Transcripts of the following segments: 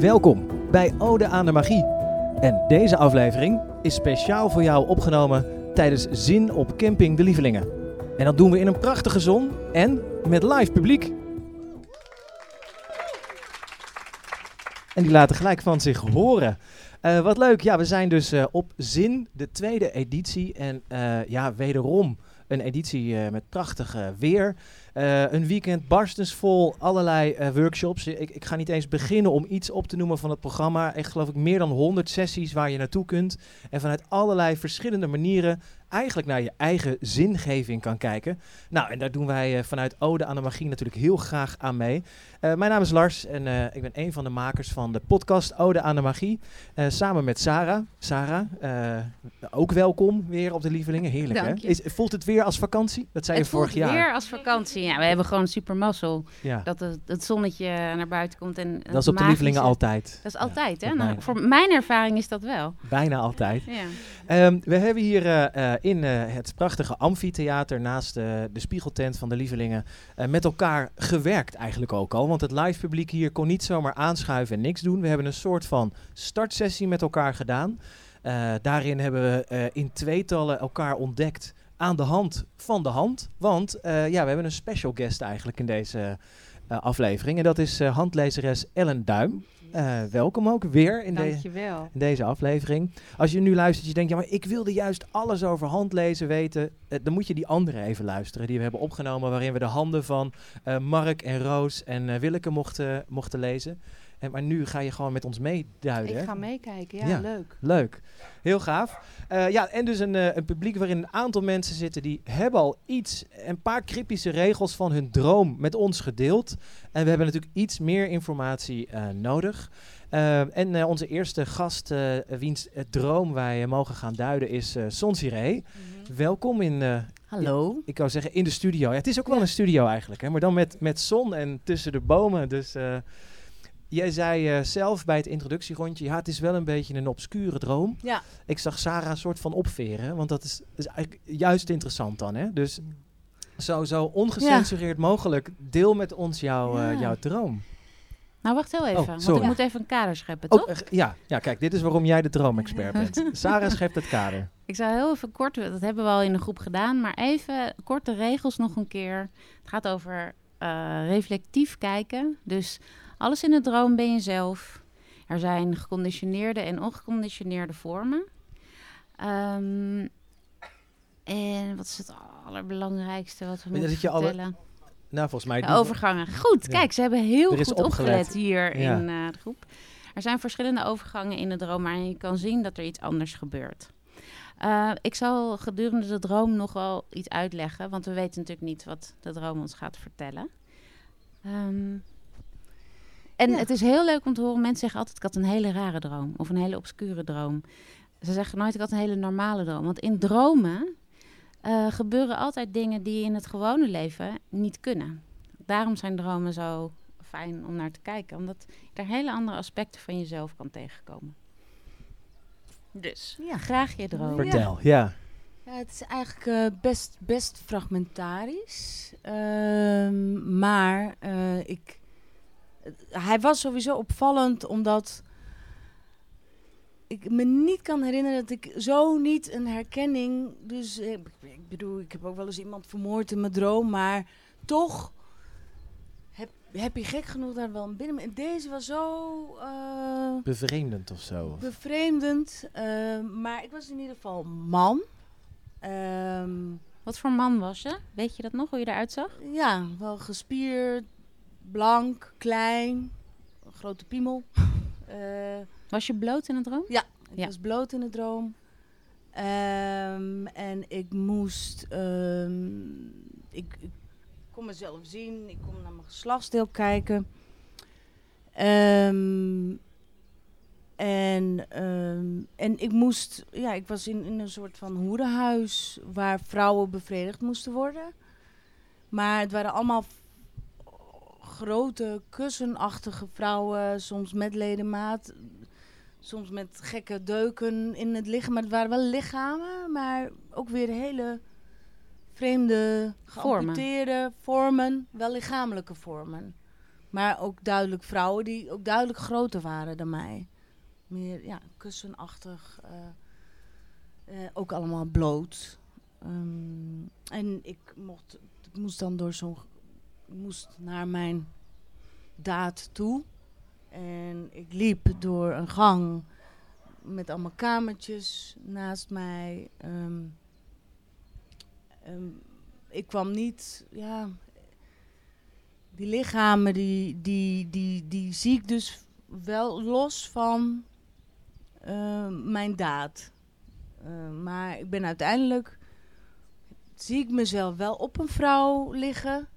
Welkom bij Ode aan de Magie. En deze aflevering is speciaal voor jou opgenomen tijdens Zin op Camping de Lievelingen. En dat doen we in een prachtige zon en met live publiek. En die laten gelijk van zich horen. Uh, wat leuk, ja, we zijn dus uh, op Zin, de tweede editie. En uh, ja, wederom een editie met prachtig weer. Uh, een weekend barstensvol, allerlei uh, workshops. Ik, ik, ga niet eens beginnen om iets op te noemen van het programma. Echt geloof ik meer dan 100 sessies waar je naartoe kunt. En vanuit allerlei verschillende manieren eigenlijk naar je eigen zingeving kan kijken. Nou, en daar doen wij uh, vanuit Ode aan de Magie natuurlijk heel graag aan mee. Uh, mijn naam is Lars en uh, ik ben een van de makers van de podcast Ode aan de Magie. samen met Sarah. Sarah, ook welkom weer op de Lievelingen. Heerlijk hè? Is, voelt het weer als vakantie? Dat zei het je vorig jaar. Het weer als vakantie. Ja, we hebben gewoon super mazzel ja. dat het, het, zonnetje naar buiten komt. En dat is op de Lievelingen altijd. Dat is altijd, ja, hè? Nou, voor mijn ervaring is dat wel. Bijna altijd. Ja. Um, we hebben hier in uh, het prachtige amfitheater naast uh, de spiegeltent van de Lievelingen uh, met elkaar gewerkt eigenlijk ook al. Want het live publiek hier kon niet zomaar aanschuiven en niks doen. We hebben een soort van startsessie met elkaar gedaan. daarin hebben we in tweetallen elkaar ontdekt aan de hand van de hand. Want ja, we hebben een special guest eigenlijk in deze aflevering. En dat is handlezeres Ellen Duim. Uh, welkom ook weer in, de, in, deze aflevering. Als je nu luistert, je denkt, ja, maar ik wilde juist alles over handlezen weten. Uh, dan moet je die andere even luisteren die we hebben opgenomen, waarin we de handen van uh, Mark en Roos en Willeke mochten, mochten lezen. En, maar nu ga je gewoon met ons meeduiden. Ik ga meekijken, ja, ja, leuk. Leuk, heel gaaf. Uh, ja, en dus een, uh, een, publiek waarin een aantal mensen zitten die hebben al iets, een paar cryptische regels van hun droom met ons gedeeld. En we hebben natuurlijk iets meer informatie uh, nodig. en onze eerste gast, wiens droom wij mogen gaan duiden, is uh, Sonsiré. Mm -hmm. Welkom in, Hallo. Ik, ik wou zeggen in de studio. Ja, het is ook wel een studio eigenlijk, hè, maar dan met, met zon en tussen de bomen. Dus Jij zei uh, zelf bij het introductierondje, ja, het is wel een beetje een obscure droom. Ja. Ik zag Sarah een soort van opveren, want dat is, is eigenlijk juist interessant dan, hè? Dus zo, zo ongecensureerd ja. mogelijk, deel met ons jouw, ja. uh, jouw droom. Nou, wacht heel even, oh, want ik moet even een kader scheppen, toch? Oh, ja, ja, kijk, dit is waarom jij de droomexpert bent. Sarah schept het kader. Ik zou heel even kort, dat hebben we al in de groep gedaan, maar even korte regels nog een keer. Het gaat over uh, reflectief kijken. Dus alles in de droom ben je zelf. Er zijn geconditioneerde en ongeconditioneerde vormen. Um, en wat is het allerbelangrijkste wat we moeten vertellen? Alle, nou, volgens mij... De overgangen. Goed, ja. kijk, ze hebben heel goed opgelet, opgelet hier ja. in uh, de groep. Er zijn verschillende overgangen in de droom, maar je kan zien dat er iets anders gebeurt. Uh, ik zal gedurende de droom nog wel iets uitleggen, want we weten natuurlijk niet wat de droom ons gaat vertellen. Um, en het is heel leuk om te horen. Mensen zeggen altijd, ik had een hele rare droom. Of een hele obscure droom. Ze zeggen nooit, ik had een hele normale droom. Want in dromen uh, gebeuren altijd dingen die in het gewone leven niet kunnen. Daarom zijn dromen zo fijn om naar te kijken. Omdat je daar hele andere aspecten van jezelf kan tegenkomen. Dus, ja. graag je droom. Vertel, ja. ja. het is eigenlijk uh, best, best fragmentarisch. Uh, maar uh, ik hij was sowieso opvallend omdat ik me niet kan herinneren dat ik zo niet een herkenning. Dus eh, ik, bedoel, ik heb ook wel eens iemand vermoord in mijn droom, maar toch heb, heb je gek genoeg daar wel een binnen. Deze was zo. Uh, bevreemdend of zo. Bevreemdend, uh, maar ik was in ieder geval man. Um, Wat voor man was je? Weet je dat nog, hoe je eruit zag? Ja, wel gespierd, blank, klein, grote piemel. uh, was je bloot in de droom? Ja, ik ja. was bloot in de droom. Um, en ik moest, um, ik, ik, kon mezelf zien, ik kon naar mijn geslachtsdeel kijken. Um, en, en ik moest, ja, ik was in, in een soort van hoerenhuis waar vrouwen bevredigd moesten worden. Maar het waren allemaal grote, kussenachtige vrouwen, soms met ledemaat, soms met gekke deuken in het lichaam. Maar het waren wel lichamen, maar ook weer hele vreemde, geamputeerde vormen. vormen, wel lichamelijke vormen. Maar ook duidelijk vrouwen die ook duidelijk groter waren dan mij. Meer ja, kussenachtig. Uh, ook allemaal bloot. Um, en ik, mocht, ik moest dan door zo'n. Moest naar mijn daad toe. En ik liep door een gang met allemaal kamertjes naast mij. Um, um, ik kwam niet, ja, die lichamen, die, die, die, die zie ik dus wel los van uh, mijn daad. Maar ik ben uiteindelijk, zie ik mezelf wel op een vrouw liggen,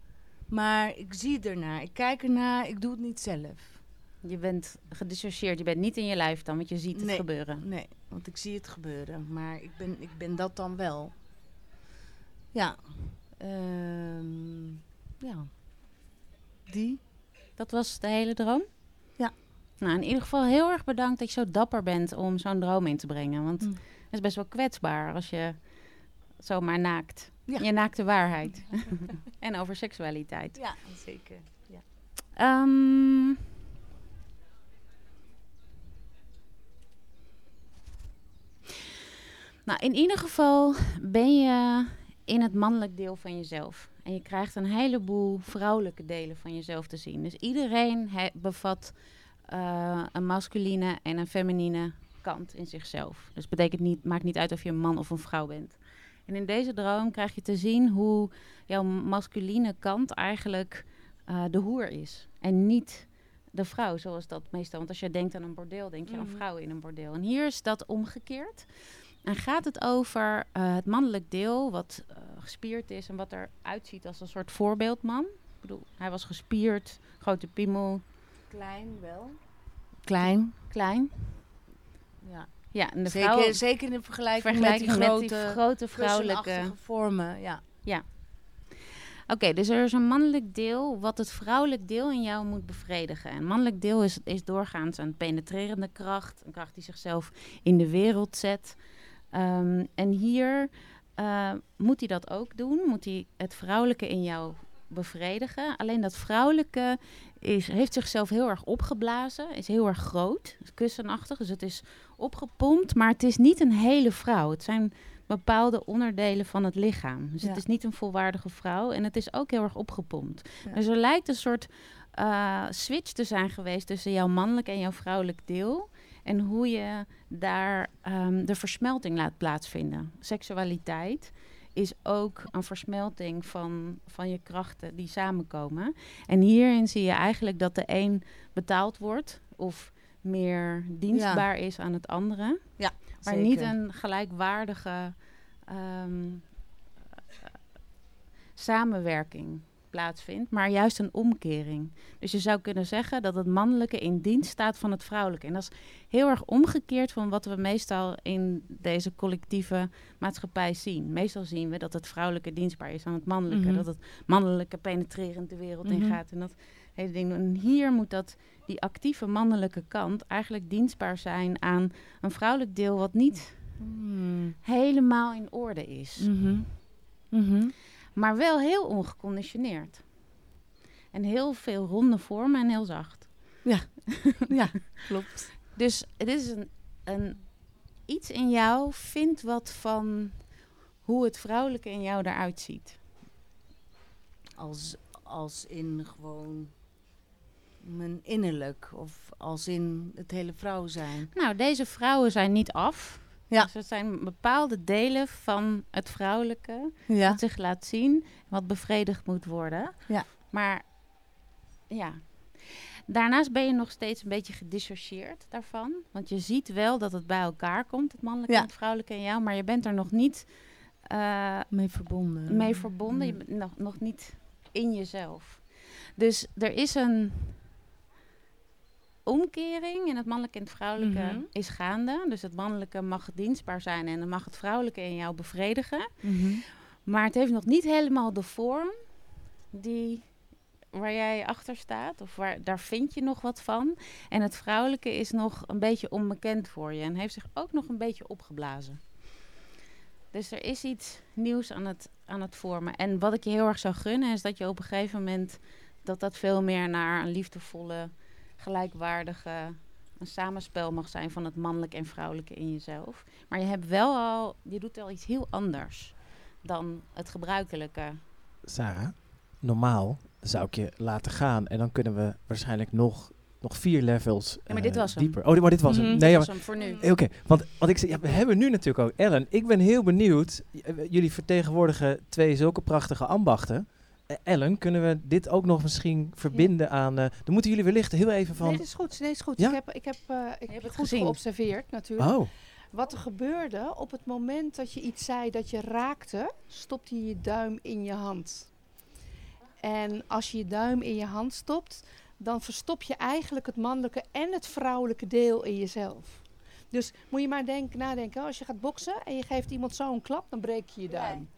maar ik zie ernaar, ik kijk ernaar, ik doe het niet zelf. Je bent gedissocieerd, je bent niet in je lijf dan, want je ziet het gebeuren. Nee, want ik zie het gebeuren, maar ik ben, ik ben dat dan wel. Ja. Uh, ja. Die. Dat was de hele droom? Ja. Nou, in ieder geval heel erg bedankt dat je zo dapper bent om zo'n droom in te brengen. Want mm. het is best wel kwetsbaar als je zomaar naakt. Ja. Je naakte waarheid. en over seksualiteit. Ja, zeker. Ja. Um, nou, in ieder geval ben je in het mannelijk deel van jezelf. En je krijgt een heleboel vrouwelijke delen van jezelf te zien. Dus iedereen bevat uh, een masculine en een feminine kant in zichzelf. Dus betekent niet, maakt niet uit of je een man of een vrouw bent. En in deze droom krijg je te zien hoe jouw masculine kant eigenlijk uh, de hoer is. En niet de vrouw, zoals dat meestal. Want als je denkt aan een bordeel, denk je aan mhm. vrouwen in een bordeel. En hier is dat omgekeerd. En gaat het over uh, het mannelijk deel, wat uh, gespierd is en wat eruit ziet als een soort voorbeeldman. Ik bedoel, hij was gespierd, grote piemel. Klein wel. Klein. Klein. Ja. Ja, en de zeker, vrouw, zeker in vergelijking, vergelijking met, die grote, met die grote vrouwelijke vormen. Ja. ja. Oké, dus er is een mannelijk deel wat het vrouwelijk deel in jou moet bevredigen. En mannelijk deel is, is doorgaans een penetrerende kracht, een kracht die zichzelf in de wereld zet. Um, en hier uh, moet hij dat ook doen. Moet hij het vrouwelijke in jou bevredigen. Alleen dat vrouwelijke is, heeft zichzelf heel erg opgeblazen. Is heel erg groot. Kussenachtig. Dus het is opgepompt. Maar het is niet een hele vrouw. Het zijn bepaalde onderdelen van het lichaam. Dus het is niet een volwaardige vrouw. En het is ook heel erg opgepompt. Dus er lijkt een soort uh, switch te zijn geweest tussen jouw mannelijk en jouw vrouwelijk deel. En hoe je daar um, de versmelting laat plaatsvinden. Seksualiteit is ook een versmelting van, van je krachten die samenkomen. En hierin zie je eigenlijk dat de een betaald wordt of meer dienstbaar is aan het andere. Ja, maar niet een gelijkwaardige um, samenwerking plaatsvindt, maar juist een omkering. Dus je zou kunnen zeggen dat het mannelijke in dienst staat van het vrouwelijke. En dat is heel erg omgekeerd van wat we meestal in deze collectieve maatschappij zien. Meestal zien we dat het vrouwelijke dienstbaar is aan het mannelijke. Mhm. Dat het mannelijke penetrerend de wereld mm ingaat. En dat hele ding. En hier moet dat, die actieve mannelijke kant eigenlijk dienstbaar zijn aan een vrouwelijk deel wat niet mm. helemaal in orde is. Mm maar wel heel ongeconditioneerd. En heel veel ronde vormen en heel zacht. Ja, ja klopt. Dus het is een, een, iets in jou vindt wat van hoe het vrouwelijke in jou eruit ziet. Als, als in gewoon mijn innerlijk of als in het hele vrouw zijn. Nou, deze vrouwen zijn niet af. Ja. Dus het zijn bepaalde delen van het vrouwelijke ja. dat zich laat zien, wat bevredigd moet worden. Ja. Maar ja. Daarnaast ben je nog steeds een beetje gedissocieerd daarvan. Want je ziet wel dat het bij elkaar komt, het mannelijke en het vrouwelijke in jou, maar je bent er nog niet uh, mee verbonden. Mee verbonden. Je bent nog, nog niet in jezelf. Dus er is een omkering in het mannelijke en het vrouwelijke mhm. is gaande. Dus het mannelijke mag dienstbaar zijn en dan mag het vrouwelijke in jou bevredigen. Mhm. Maar het heeft nog niet helemaal de vorm die waar jij achter staat, of waar, daar vind je nog wat van. En het vrouwelijke is nog een beetje onbekend voor je en heeft zich ook nog een beetje opgeblazen. Dus er is iets nieuws aan het, aan het vormen. En wat ik je heel erg zou gunnen, is dat je op een gegeven moment dat dat veel meer naar een liefdevolle, gelijkwaardige een samenspel mag zijn van het mannelijke en vrouwelijke in jezelf. Maar je hebt wel al, je doet wel iets heel anders dan het gebruikelijke. Sarah, normaal zou ik je laten gaan en dan kunnen we waarschijnlijk nog nog vier levels ja, maar dit uh, was dieper. Hem. Oh, maar dit was hem. Mhm. Nee, dit was hem voor nu. Oké, want wat ik ja, we hebben nu natuurlijk ook Ellen. Ik ben heel benieuwd. Jullie vertegenwoordigen twee zulke prachtige ambachten. Uh, Ellen, kunnen we dit ook nog misschien verbinden ja. aan... Uh, dan moeten jullie wellicht heel even van... Nee, dat is goed. Nee, is goed. Ja? Ik heb, ik heb, ik heb het goed gezien. geobserveerd natuurlijk. Oh. Wat er gebeurde op het moment dat je iets zei dat je raakte, stopte je je duim in je hand. En als je je duim in je hand stopt, dan verstop je eigenlijk het mannelijke en het vrouwelijke deel in jezelf. Dus moet je maar denken, nadenken, als je gaat boksen en je geeft iemand zo een klap, dan breek je je duim.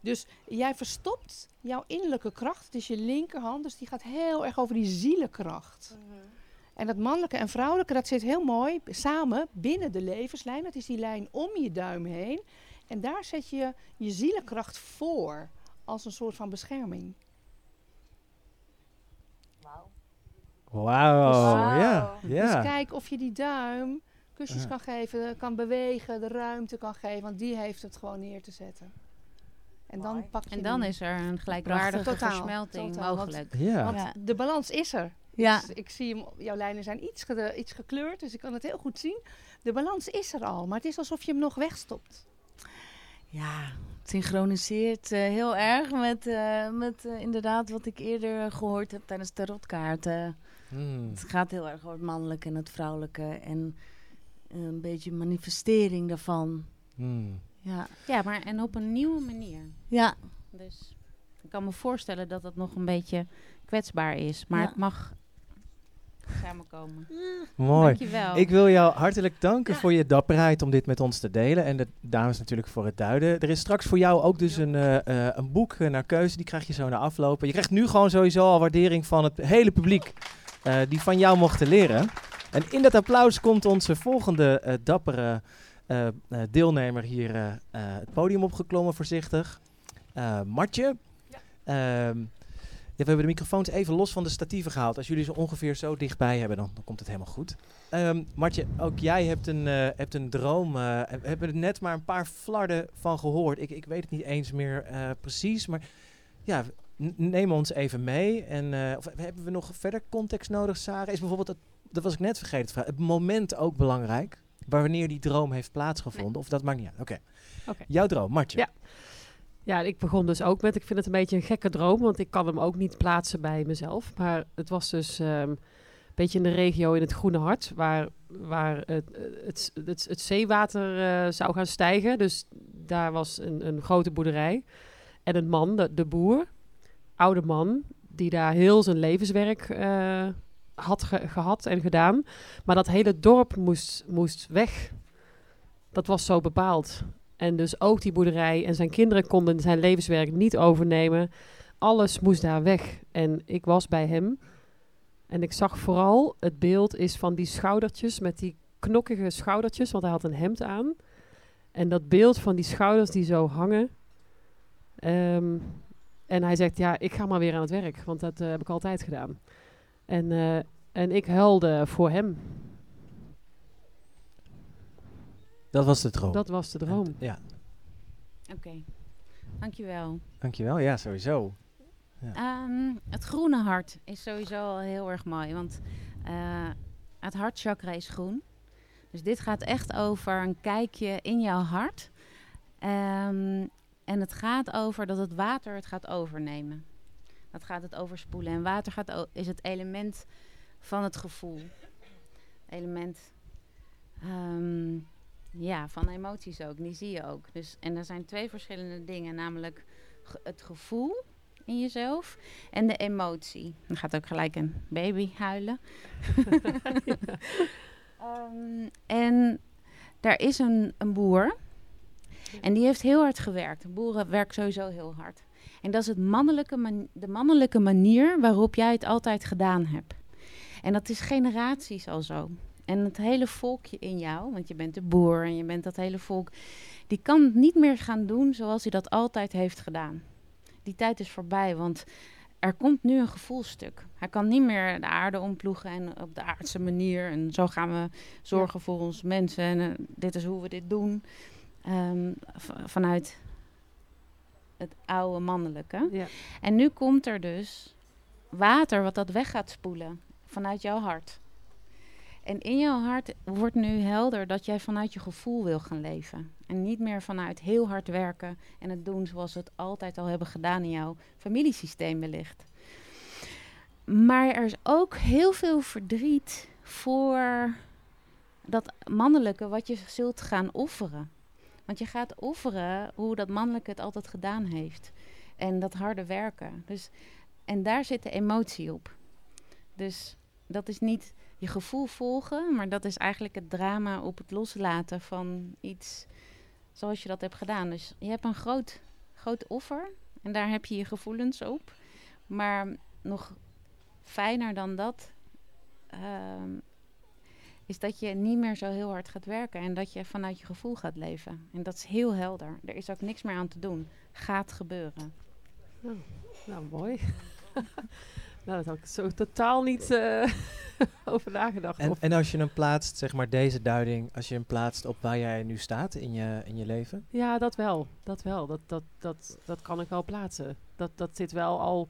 Dus jij verstopt jouw innerlijke kracht, het is je linkerhand, dus die gaat heel erg over die zielenkracht. Mm -hmm. En dat mannelijke en vrouwelijke, dat zit heel mooi samen binnen de levenslijn. Dat is die lijn om je duim heen. En daar zet je je zielenkracht voor als een soort van bescherming. Wauw, wow. ja, ja. Dus kijk of je die duim kusjes ja. kan geven, kan bewegen, de ruimte kan geven, want die heeft het gewoon neer te zetten. En dan pak je En dan is er een gelijkwaardige Totaal, versmelting totaal, mogelijk. Ja. Want Ja. de balans is er. Ja. Dus ik zie hem, jouw lijnen zijn iets, ge- iets gekleurd, dus ik kan het heel goed zien. De balans is er al, maar het is alsof je hem nog wegstopt. Ja, het synchroniseert eh, heel erg met, eh, met eh, inderdaad wat ik eerder gehoord heb tijdens de rotkaarten. Hmm. Het gaat heel erg over het mannelijke en het vrouwelijke en een beetje manifestering daarvan. Hmm. Ja, Ja, maar en op een nieuwe manier. ja, Dus ik kan me voorstellen dat dat nog een beetje kwetsbaar is. Maar Ja. het mag samenkomen. Mooi. Dankjewel. Ik wil jou hartelijk danken voor je dapperheid om dit met ons te delen. En de dames natuurlijk voor het duiden. Er is straks voor jou ook dus een, eh, eh, een boek eh, naar keuze. Die krijg je zo na aflopen. Je krijgt nu gewoon sowieso al waardering van het hele publiek. eh, die van jou mochten leren. En in dat applaus komt onze volgende dappere deelnemer hier eh, eh, het podium opgeklommen voorzichtig. Eh Martje. Ehm, ja, we hebben de microfoons even los van de statieven gehaald. Als jullie ze ongeveer zo dichtbij hebben, dan, dan komt het helemaal goed. Ehm Martje, ook jij hebt een, eh, hebt een droom. eh, we hebben er net maar een paar flarden van gehoord. Ik, ik weet het niet eens meer eh, precies, maar ja, neem ons even mee. En eh, of hebben we nog verder context nodig, Sarah? Is bijvoorbeeld, het, dat was ik net vergeten te vragen, het moment ook belangrijk? Wanneer die droom heeft plaatsgevonden? Of dat maakt niet uit. Oké. Jouw droom, Martje. Ja. Ja, ik begon dus ook met, ik vind het een beetje een gekke droom, want ik kan hem ook niet plaatsen bij mezelf. Maar het was dus ehm, een beetje in de regio in het Groene Hart, waar, waar het, het, het, het zeewater eh, zou gaan stijgen. Dus daar was een, een grote boerderij. En een man, de, de boer, oude man, die daar heel zijn levenswerk eh, had ge- gehad en gedaan. Maar dat hele dorp moest, moest weg. Dat was zo bepaald. En dus ook die boerderij en zijn kinderen konden zijn levenswerk niet overnemen. Alles moest daar weg. En ik was bij hem. En ik zag vooral, het beeld is van die schoudertjes met die knokkige schoudertjes, want hij had een hemd aan. En dat beeld van die schouders die zo hangen. Ehm, en hij zegt, ja, ik ga maar weer aan het werk, want dat eh, heb ik altijd gedaan. En, eh, en ik huilde voor hem. Dat was de droom. Dat was de droom. Ja, Oké, dankjewel. dankjewel. Ja, sowieso. Ehm, het groene hart is sowieso al heel erg mooi, want eh, het hartchakra is groen. Dus dit gaat echt over een kijkje in jouw hart. Ehm, en het gaat over dat het water het gaat overnemen. Dat gaat het overspoelen. En water gaat is het element van het gevoel. Element ehm, ja, van emoties ook. Die zie je ook. Dus, en er zijn twee verschillende dingen, namelijk ge- het gevoel in jezelf en de emotie. Dan gaat ook gelijk een baby huilen. Ehm, en daar is een, een boer. En die heeft heel hard gewerkt. Boeren werken sowieso heel hard. En dat is het mannelijke man- de mannelijke manier waarop jij het altijd gedaan hebt. En dat is generaties al zo. En het hele volkje in jou, want je bent de boer en je bent dat hele volk, die kan het niet meer gaan doen zoals hij dat altijd heeft gedaan. Die tijd is voorbij, want er komt nu een gevoelstuk. Hij kan niet meer de aarde omploegen en op de aardse manier. En zo gaan we zorgen voor onze mensen. En uh, dit is hoe we dit doen. Um, vanuit het oude mannelijke. Ja. En nu komt er dus water wat dat weg gaat spoelen vanuit jouw hart. En in jouw hart wordt nu helder dat jij vanuit je gevoel wil gaan leven. En niet meer vanuit heel hard werken en het doen zoals we het altijd al hebben gedaan in jouw familiesysteem wellicht. Maar er is ook heel veel verdriet voor dat mannelijke wat je zult gaan offeren. Want je gaat offeren hoe dat mannelijke het altijd gedaan heeft. En dat harde werken. Dus, en daar zit de emotie op. Dus dat is niet je gevoel volgen, maar dat is eigenlijk het drama op het loslaten van iets zoals je dat hebt gedaan. Dus je hebt een groot, groot offer en daar heb je je gevoelens op. Maar nog fijner dan dat ehm, is dat je niet meer zo heel hard gaat werken en dat je vanuit je gevoel gaat leven. En dat is heel helder. Er is ook niks meer aan te doen. Gaat gebeuren. Nou, nou mooi. nou, dat had ik zo totaal niet uh, over nagedacht. En, en, als je hem plaatst, zeg maar deze duiding, als je hem plaatst op waar jij nu staat in je, in je leven? Ja, dat wel. Dat wel. Dat, dat, dat, dat kan ik wel plaatsen. Dat, dat zit wel al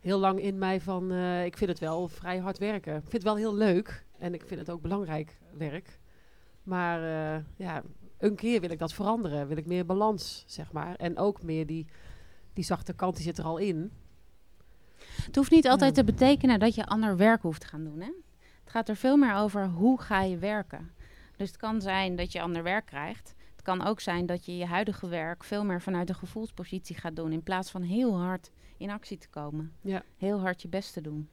heel lang in mij van, uh, ik vind het wel vrij hard werken. Ik vind het wel heel leuk en ik vind het ook belangrijk werk. Maar uh, ja, een keer wil ik dat veranderen. Wil ik meer balans, zeg maar. En ook meer die, die zachte kant, die zit er al in. Het hoeft niet altijd te betekenen dat je ander werk hoeft te gaan doen. Hè? Het gaat er veel meer over hoe ga je werken. Dus het kan zijn dat je ander werk krijgt. Het kan ook zijn dat je je huidige werk veel meer vanuit de gevoelspositie gaat doen. In plaats van heel hard in actie te komen. Ja. Heel hard je best te doen.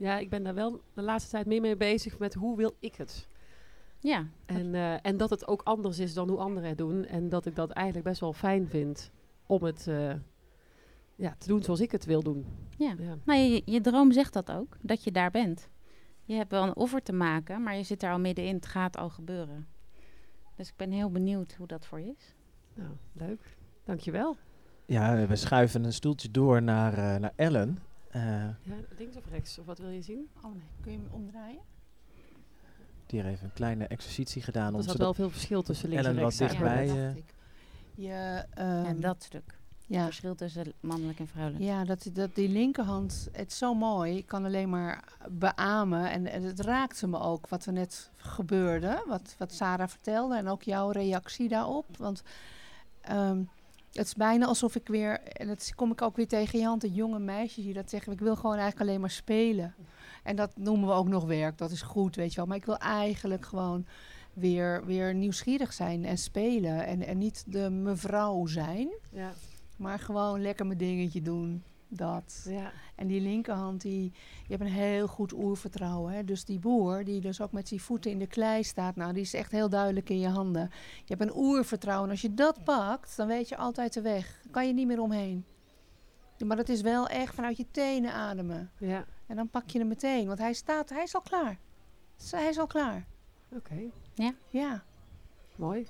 Ja, ik ben daar wel de laatste tijd meer mee bezig met hoe wil ik het. Ja. En, uh, en dat het ook anders is dan hoe anderen het doen. En dat ik dat eigenlijk best wel fijn vind om het uh, ja, te doen zoals ik het wil doen. Ja, ja. Nou, je, je droom zegt dat ook, dat je daar bent. Je hebt wel een offer te maken, maar je zit er al middenin. Het gaat al gebeuren. Dus ik ben heel benieuwd hoe dat voor je is. Nou, leuk. Dankjewel. Ja, we schuiven een stoeltje door naar, uh, naar Ellen. Uh, ja, links of rechts? Of wat wil je zien? Oh nee, kun je hem omdraaien? Die heeft even een kleine exercitie gedaan. Er zat wel veel verschil tussen links Ellen en rechts. Ellen wat dichtbij. Ja, je, um, en dat stuk. Ja. Het verschil tussen mannelijk en vrouwelijk. Ja, dat, dat die linkerhand, het is zo mooi. Ik kan alleen maar beamen. En, en het raakte me ook wat er net gebeurde. Wat, wat Sarah vertelde. En ook jouw reactie daarop. Want um, het is bijna alsof ik weer, en dat kom ik ook weer tegen je hand, de jonge meisjes die dat zeggen, ik wil gewoon eigenlijk alleen maar spelen. En dat noemen we ook nog werk, dat is goed, weet je wel. Maar ik wil eigenlijk gewoon weer, weer nieuwsgierig zijn en spelen. En, en niet de mevrouw zijn, ja. maar gewoon lekker mijn dingetje doen. Dat. Ja. En die linkerhand, die, je hebt een heel goed oervertrouwen. Hè? Dus die boer, die dus ook met zijn voeten in de klei staat, nou, die is echt heel duidelijk in je handen. Je hebt een oervertrouwen. Als je dat pakt, dan weet je altijd de weg. kan je niet meer omheen. Maar dat is wel echt vanuit je tenen ademen. Ja. En dan pak je hem meteen, want hij staat, hij is al klaar. Hij is al klaar. Oké. Ja? Ja. Mooi.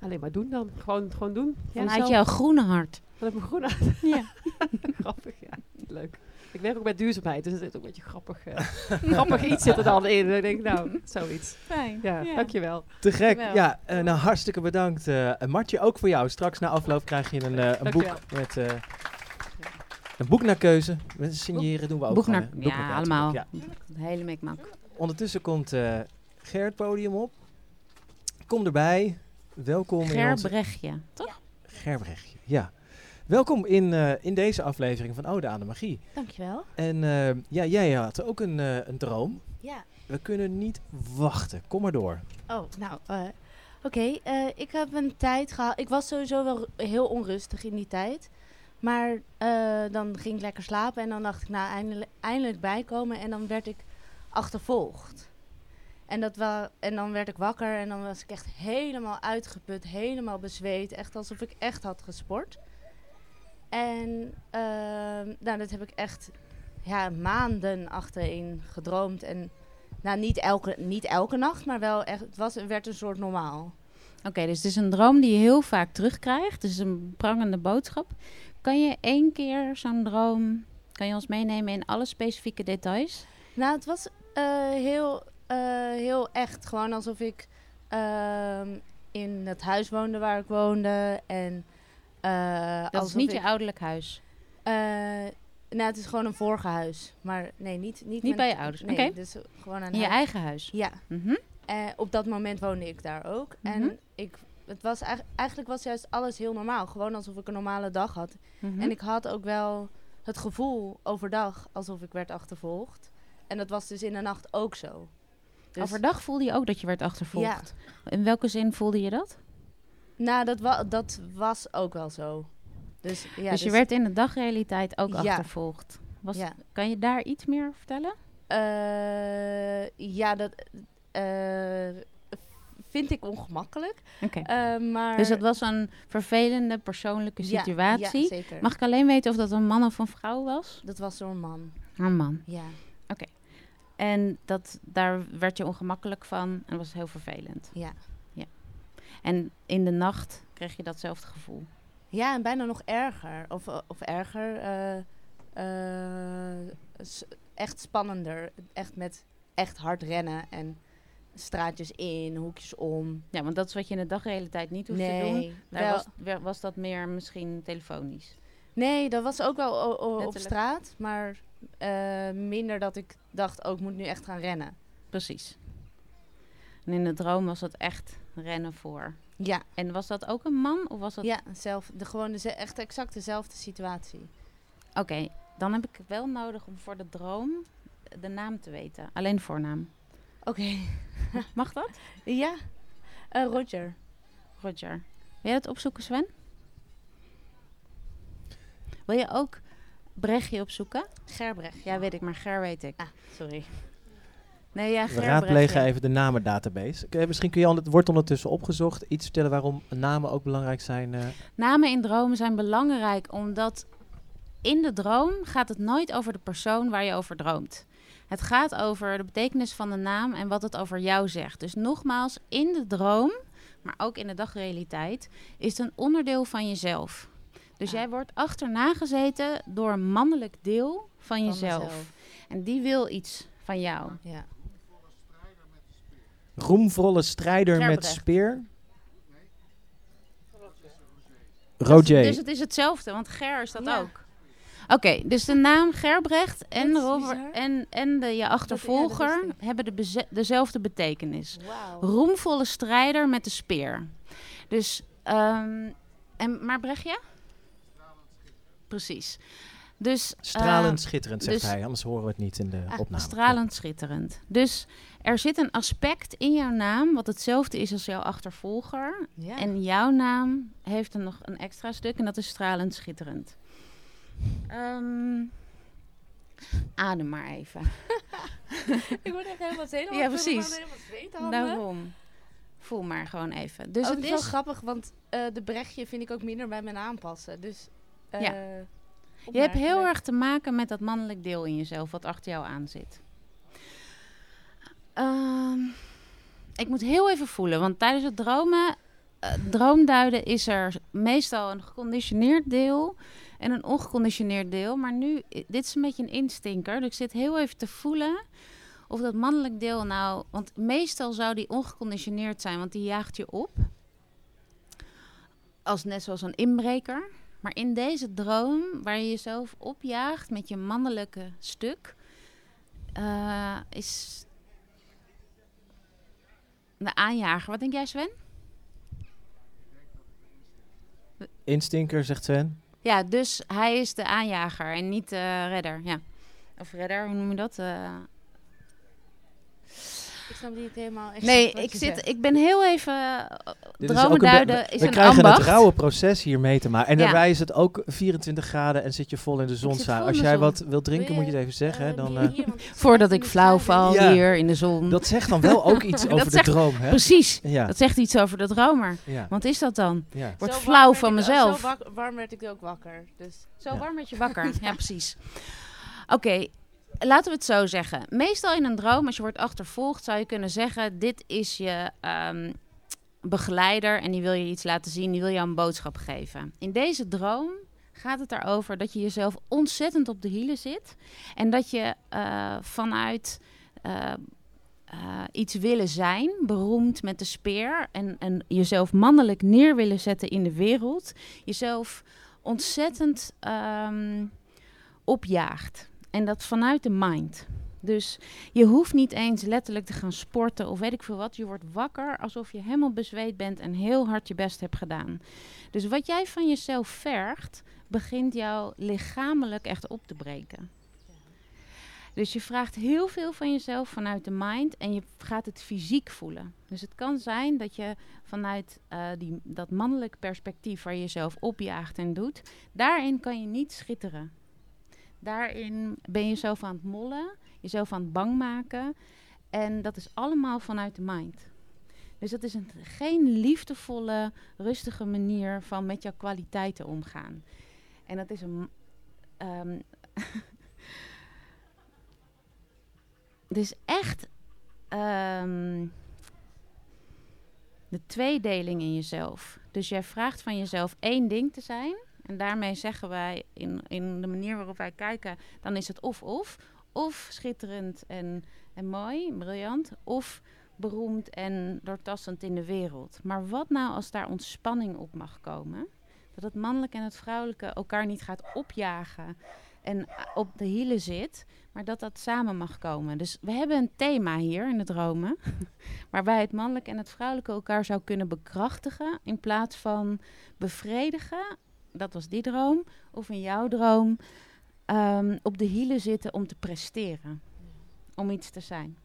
Alleen maar doen dan. Gewoon, gewoon doen. Vanuit jouw groene hart. Vanuit mijn groene hart. Ja. Grappig, ja. Leuk. Ik werk ook met duurzaamheid, dus het is ook een beetje grappig. Uh, grappig iets zit er dan in. Ik denk, nou, zoiets. Fijn. Ja, dankjewel. Te gek. Ja, uh, nou hartstikke bedankt. Uh, Martje, ook voor jou. Straks na afloop krijg je een, een boek met... een boek naar keuze. Met signeren doen we ook. Boek naar, boek ja, naar allemaal. Ja. Hele mikmak. Ondertussen komt Ger het podium op. Kom erbij. Welkom. Gerbrechtje, toch? Gerbrechtje, ja. Welkom in, uh, in deze aflevering van Ode aan de Magie. Dankjewel. En uh, ja, jij had ook een, uh, een droom. Ja. We kunnen niet wachten. Kom maar door. Oh, nou, oké. Okay. ik heb een tijd gehad. Ik was sowieso wel heel onrustig in die tijd. Maar dan ging ik lekker slapen en dan dacht ik, nou, eindelijk, eindelijk bijkomen. En dan werd ik achtervolgd. En, dat wa en dan werd ik wakker en dan was ik echt helemaal uitgeput, helemaal bezweet. Echt alsof ik echt had gesport. En uh, nou, dat heb ik echt ja, maanden achterin gedroomd. En nou, niet elke, niet elke nacht, maar wel echt, het was, werd een soort normaal. Oké, dus het is een droom die je heel vaak terugkrijgt. Het is een prangende boodschap. Kan je één keer zo'n droom Kan je ons meenemen in alle specifieke details? Nou, het was heel, heel echt. Gewoon alsof ik ehm, in het huis woonde waar ik woonde. En, dat is niet je ouderlijk huis? Nou, het is gewoon een vorige huis. Maar nee, niet... Niet, niet bij je ouders? Nee, okay. dus gewoon een In je eigen huis? Ja. Mm op dat moment woonde ik daar ook. En mhm. ik, het was eigenlijk was juist alles heel normaal. Gewoon alsof ik een normale dag had. Mhm. En ik had ook wel het gevoel overdag alsof ik werd achtervolgd. En dat was dus in de nacht ook zo. Dus overdag voelde je ook dat je werd achtervolgd? Ja. In welke zin voelde je dat? Nou, dat, wa dat was ook wel zo. Dus, ja, dus je dus werd in de dagrealiteit ook achtervolgd. Was, Kan je daar iets meer vertellen? Uh, ja, dat uh, vind ik ongemakkelijk. Okay. Uh, maar... Dus dat was een vervelende persoonlijke situatie. Ja, zeker. Mag ik alleen weten of dat een man of een vrouw was? Dat was zo'n man. Een man? Ja. Oké. En dat, daar werd je ongemakkelijk van en was heel vervelend? Ja. En in de nacht kreeg je datzelfde gevoel? Ja, en bijna nog erger. Of, eh, of erger. Uh, echt spannender. Echt met echt hard rennen en straatjes in, hoekjes om. Ja, want dat is wat je in de dagrealiteit niet hoeft te doen. Daar was, was dat meer misschien telefonisch? Nee, dat was ook wel op straat. Maar minder dat ik dacht, oh, ik moet nu echt gaan rennen. Precies. En in de droom was dat echt rennen voor. Ja. En was dat ook een man? Of was dat... Ja, zelf, de, gewoon de, echt exact dezelfde situatie. Oké, dan heb ik wel nodig om voor de droom de naam te weten. Alleen voornaam. Oké. Mag dat? Ja. Uh, Roger. Roger. Wil je het opzoeken, Sven? Wil je ook Brechtje opzoeken? Gerbrecht. Ja, weet ik, maar Ger weet ik. Ah, sorry. Nee, ja, We raadplegen even de namendatabase. Misschien kun je, het wordt ondertussen opgezocht. Iets vertellen waarom namen ook belangrijk zijn? Uh. Namen in dromen zijn belangrijk omdat in de droom gaat het nooit over de persoon waar je over droomt. Het gaat over de betekenis van de naam en wat het over jou zegt. Dus nogmaals, in de droom, maar ook in de dagrealiteit, is het een onderdeel van jezelf. Dus jij wordt achterna gezeten door een mannelijk deel van, jezelf. En die wil iets van jou. Ja. Roemvolle strijder met speer. Roger. Dus het is hetzelfde, want Ger is dat ook. Oké, dus de naam Gerbrecht en, Robert, en, en de, je achtervolger hebben de dezelfde betekenis. Wow. Roemvolle strijder met de speer. Dus, um, en, maar Brechtje? Precies. Dus, stralend uh, schitterend, zegt dus, hij. Anders horen we het niet in de ah, opname. Stralend schitterend. Dus er zit een aspect in jouw naam... wat hetzelfde is als jouw achtervolger. Ja. En jouw naam heeft er nog een extra stuk... en dat is stralend schitterend. Um, adem maar even. ik word echt helemaal zenuwachtig. Ja, precies. Daarom. Voel maar gewoon even. Dus oh, het is wel grappig, want uh, de brechtje vind ik ook minder bij mijn aanpassen. Dus uh, ja. Je hebt heel erg te maken met dat mannelijk deel in jezelf wat achter jou aan zit. Ik moet heel even voelen, want tijdens het dromen, uh, droomduiden is er meestal een geconditioneerd deel en een ongeconditioneerd deel. Maar nu, dit is een beetje een instinker, dus ik zit heel even te voelen of dat mannelijk deel nou, want meestal zou die ongeconditioneerd zijn, want die jaagt je op. Als net zoals een inbreker. Maar in deze droom, waar je jezelf opjaagt met je mannelijke stuk, uh, is de aanjager. Wat denk jij, Sven? Instinker, zegt Sven. Ja, dus hij is de aanjager en niet de redder. Ja. Of redder, hoe noem je dat? Uh, niet helemaal. Nee, ik, zit, ik ben heel even. Uh, dromen duiden is, we, een krijgen het rauwe proces hier mee te maken. En daarbij is het ook 24 graden en zit je vol in de zon. Als jij wat wilt drinken, moet je het even zeggen. Uh, dan, uh, Voordat ik flauw val hier in de zon. Dat zegt dan wel ook iets over de droom. Hè? Precies. Ja. Dat zegt iets over de dromer. Ja. Wat is dat dan? Ja. Wordt flauw van mezelf. Zo warm werd ik ook wakker. Dus. Zo warm werd je wakker. ja, precies. Oké, laten we het zo zeggen. Meestal in een droom, als je wordt achtervolgd, zou je kunnen zeggen: Dit is je um, begeleider en die wil je iets laten zien, die wil je een boodschap geven. In deze droom gaat het erover dat je jezelf ontzettend op de hielen zit. En dat je uh, vanuit uh, uh, iets willen zijn, beroemd met de speer. En, en jezelf mannelijk neer willen zetten in de wereld. Jezelf ontzettend um, opjaagt. En dat vanuit de mind. Dus je hoeft niet eens letterlijk te gaan sporten of weet ik veel wat. Je wordt wakker alsof je helemaal bezweet bent en heel hard je best hebt gedaan. Dus wat jij van jezelf vergt, begint jou lichamelijk echt op te breken. Dus je vraagt heel veel van jezelf vanuit de mind en je gaat het fysiek voelen. Dus het kan zijn dat je vanuit uh, die, dat mannelijk perspectief waar je jezelf opjaagt en doet, daarin kan je niet schitteren. Daarin ben je jezelf aan het mollen, jezelf aan het bang maken. En dat is allemaal vanuit de mind. Dus dat is een, geen liefdevolle, rustige manier van met jouw kwaliteiten omgaan. En dat is een. Um, het is echt um, de tweedeling in jezelf. Dus jij vraagt van jezelf één ding te zijn. En daarmee zeggen wij in, in de manier waarop wij kijken, dan is het of-of. Of schitterend en, en mooi, briljant. Of beroemd en doortastend in de wereld. Maar wat nou als daar ontspanning op mag komen? Dat het mannelijke en het vrouwelijke elkaar niet gaat opjagen en op de hielen zit, maar dat dat samen mag komen. Dus we hebben een thema hier in het dromen, waarbij het mannelijke en het vrouwelijke elkaar zou kunnen bekrachtigen in plaats van bevredigen. Dat was die droom. Of in jouw droom um, op de hielen zitten om te presteren, om iets te zijn.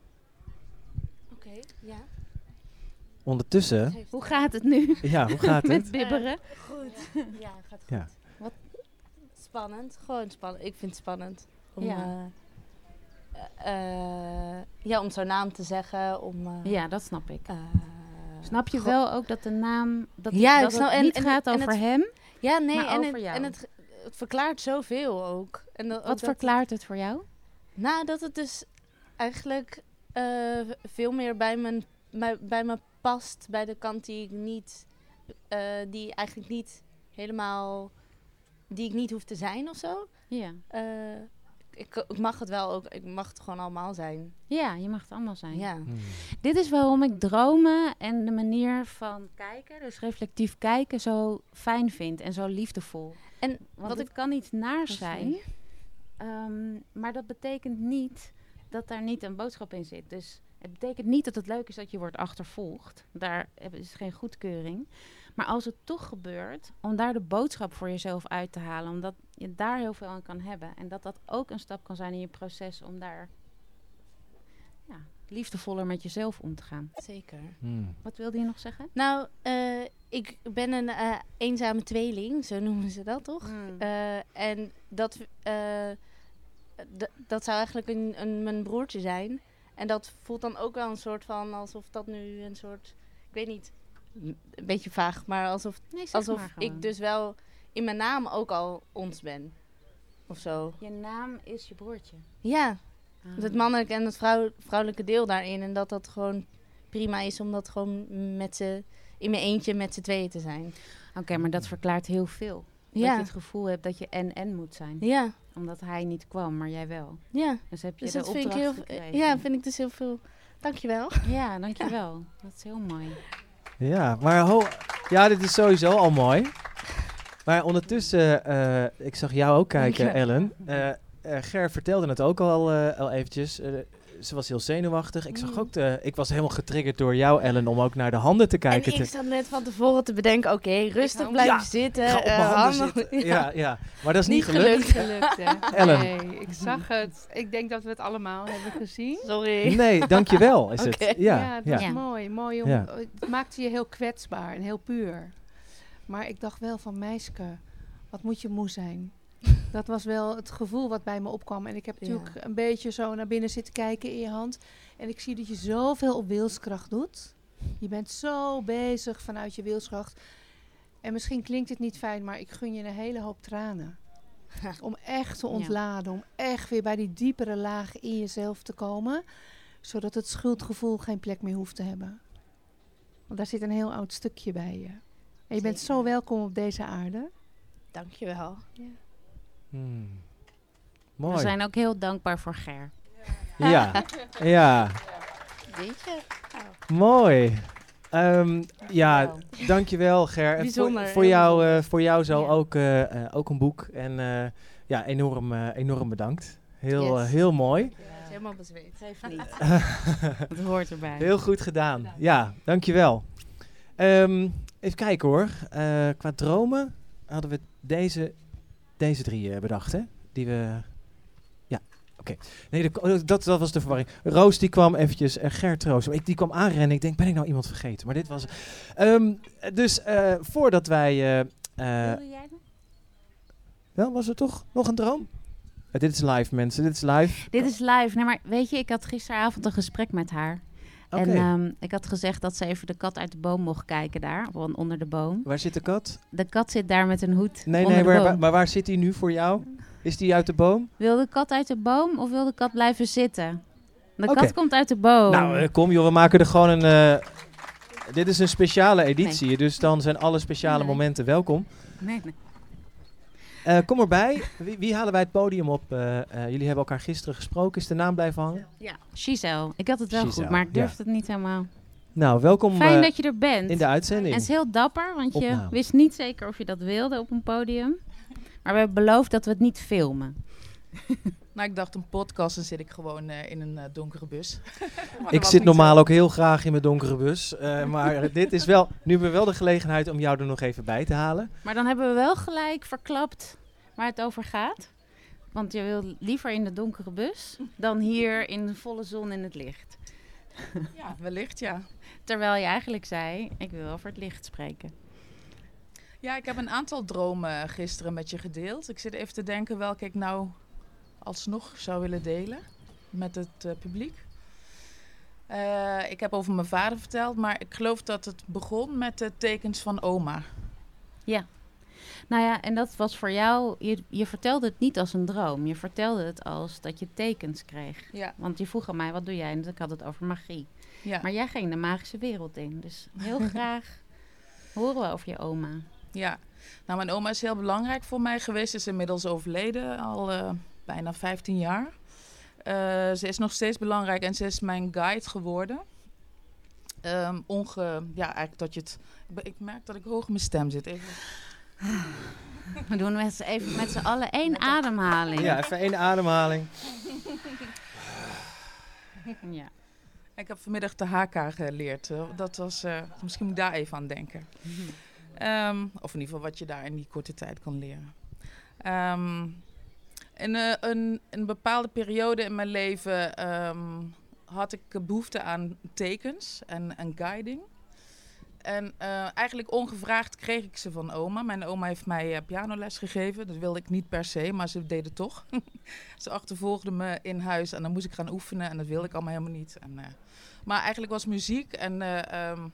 Oké, okay, ja. Ondertussen. Hoe gaat het nu? Ja, hoe gaat het? Met bibberen. Uh, goed. ja, gaat goed. Ja. Wat spannend, gewoon spannend. Ik vind het spannend om, ja. Uh, uh, ja, om zo'n naam te zeggen. Om, ja, dat snap ik. snap je wel ook dat de naam dat, ja, dat snap, het niet en, gaat over het, hem, ja, nee, maar en over het, jou. En het, het verklaart zoveel ook. En dat, Wat verklaart het voor jou? Nou, dat het dus eigenlijk uh, veel meer bij, mijn, bij, bij me past. Bij de kant die ik niet, uh, die eigenlijk niet helemaal, die ik niet hoef te zijn of zo. Ja. Uh, ik, ik, mag het wel ook, ik mag het gewoon allemaal zijn. Ja, je mag het allemaal zijn. Ja. Hmm. Dit is waarom ik dromen en de manier van kijken, dus reflectief kijken, zo fijn vind en zo liefdevol. En Want wat het ik kan niet naar zijn, um, maar dat betekent niet dat daar niet een boodschap in zit. Dus het betekent niet dat het leuk is dat je wordt achtervolgd. Daar is geen goedkeuring. Maar als het toch gebeurt, om daar de boodschap voor jezelf uit te halen, omdat je daar heel veel aan kan hebben. En dat dat ook een stap kan zijn in je proces om daar ja, liefdevoller met jezelf om te gaan. Zeker. Hmm. Wat wilde je nog zeggen? Nou, uh, ik ben een uh, eenzame tweeling, zo noemen ze dat toch? Hmm. Uh, en dat, dat zou eigenlijk een, een, mijn broertje zijn. En dat voelt dan ook wel een soort van alsof dat nu een soort, ik weet niet, een beetje vaag, maar alsof, nee, alsof maar ik dus wel in mijn naam ook al ons ben. Of zo. Je naam is je broertje. Ja. Ah. Het mannelijke en het vrouw, vrouwelijke deel daarin. En dat dat gewoon prima is om dat gewoon met z'n, in mijn eentje met z'n tweeën te zijn. Oké, okay, maar dat verklaart heel veel. Ja. Dat je het gevoel hebt dat je en-en moet zijn. Ja. Omdat hij niet kwam, maar jij wel. Ja. Dus heb je dus de dat opdracht vind ik heel. Ja, vind ik dus heel veel. Dankjewel. Ja, dankjewel. Ja. Dat is heel mooi. Ja, maar ho ja, dit is sowieso al mooi. Maar ondertussen, uh, ik zag jou ook kijken, Ellen. Uh, uh, Ger vertelde het ook al, al eventjes. Ze was heel zenuwachtig. Ik zag Mm. ook, de, ik was helemaal getriggerd door jou, Ellen, om ook naar de handen te kijken. En ik zat net van tevoren te bedenken, oké, okay, rustig blijven ja, zitten. Ga op mijn handen zitten. Ja. ja. ja, maar dat is niet, niet gelukt. gelukt. gelukt Ellen. Nee, ik zag het. Ik denk dat we het allemaal hebben gezien. Sorry. Nee, dankjewel is okay. het. Ja, ja dat is mooi. mooi om, Het maakte je heel kwetsbaar en heel puur. Maar ik dacht wel van, meisje, wat moet je moe zijn? Dat was wel het gevoel wat bij me opkwam. En ik heb natuurlijk ja. een beetje zo naar binnen zitten kijken in je hand. En ik zie dat je zoveel op wilskracht doet. Je bent zo bezig vanuit je wilskracht. En misschien klinkt het niet fijn, maar ik gun je een hele hoop tranen. om echt te ontladen. Ja. Om echt weer bij die diepere laag in jezelf te komen. Zodat het schuldgevoel geen plek meer hoeft te hebben. Want daar zit een heel oud stukje bij je. En je bent zo welkom op deze aarde. Dankjewel. Ja. Hmm. Mooi. We zijn ook heel dankbaar voor Ger. Ja, ja. Weet je? Mooi. Um, ja, dankjewel Ger. Bijzonder. Voor, voor jou, uh, voor jou zo ook, uh, uh, ook een boek. En ja, enorm, enorm bedankt. Heel, yes. heel mooi. Ja, helemaal bezweet. Geef niet. Het hoort erbij. Heel goed gedaan. Ja, dankjewel. Um, even kijken hoor. qua dromen hadden we deze, deze drie bedacht, hè? Die we Oké. Nee, oh, dat, dat was de verwarring. Roos die kwam eventjes, uh, Gert Roos, ik, die kwam aanrennen. Ik denk, ben ik nou iemand vergeten? Maar dit was... Um, dus uh, voordat wij... Uh, Wilde jij Wel, was er toch nog een droom? dit is live, mensen. Dit is live. Dit is live. Nee, maar weet je, ik had gisteravond een gesprek met haar. Okay. En um, ik had gezegd dat ze even de kat uit de boom mocht kijken daar, onder de boom. Waar zit de kat? De kat zit daar met een hoed. Nee, nee, maar, maar waar zit hij nu voor jou? Is die uit de boom? Wil de kat uit de boom of wil de kat blijven zitten? De kat komt uit de boom. Nou, uh, kom joh, we maken er gewoon een... Uh, dit is een speciale editie, nee. dus dan zijn alle speciale nee. momenten welkom. Nee, nee. Uh, kom erbij. Wie, wie, halen wij het podium op? jullie hebben elkaar gisteren gesproken. Is de naam blijven hangen? Ja, Giselle. Ik had het wel Giselle, goed, maar ik durfde ja. het niet helemaal. Nou, welkom Fijn dat je er bent. in de uitzending. En het is heel dapper, want je wist niet zeker of je dat wilde op een podium. Maar we hebben beloofd dat we het niet filmen. nou, ik dacht een podcast, dan zit ik gewoon uh, in een uh, donkere bus. ik zit normaal zo. ook heel graag in mijn donkere bus. Uh, maar dit is wel, nu hebben we wel de gelegenheid om jou er nog even bij te halen. Maar dan hebben we wel gelijk verklapt waar het over gaat. Want je wil liever in de donkere bus dan hier in de volle zon in het licht. ja, wellicht ja. Terwijl je eigenlijk zei, ik wil over het licht spreken. Ja, ik heb een aantal dromen gisteren met je gedeeld. Ik zit even te denken welke ik nou alsnog zou willen delen met het uh, publiek. Uh, ik heb over mijn vader verteld, maar ik geloof dat het begon met de tekens van oma. Ja. Nou ja, en dat was voor jou, je, je vertelde het niet als een droom. Je vertelde het als dat je tekens kreeg. Ja. Want je vroeg aan mij, wat doe jij? En ik had het over magie. Ja. Maar jij ging de magische wereld in. Dus heel graag horen we over je oma. Ja, nou mijn oma is heel belangrijk voor mij geweest. Ze is inmiddels overleden, al uh, bijna 15 jaar. Uh, ze is nog steeds belangrijk en ze is mijn guide geworden. Um, onge, ja, eigenlijk dat je het... Ik merk dat ik hoog in mijn stem zit. Even. We doen met, even met z'n allen één ademhaling. Ja, even één ademhaling. ja. Ik heb vanmiddag de HK geleerd. Dat was, uh, misschien moet ik daar even aan denken. Um, of in ieder geval wat je daar in die korte tijd kan leren. Um, in uh, een, een, bepaalde periode in mijn leven um, had ik behoefte aan tekens en, guiding. En uh, eigenlijk ongevraagd kreeg ik ze van oma. Mijn oma heeft mij uh, pianoles gegeven. Dat wilde ik niet per se, maar ze deed het toch. ze achtervolgde me in huis en dan moest ik gaan oefenen. En dat wilde ik allemaal helemaal niet. En, maar eigenlijk was muziek en um,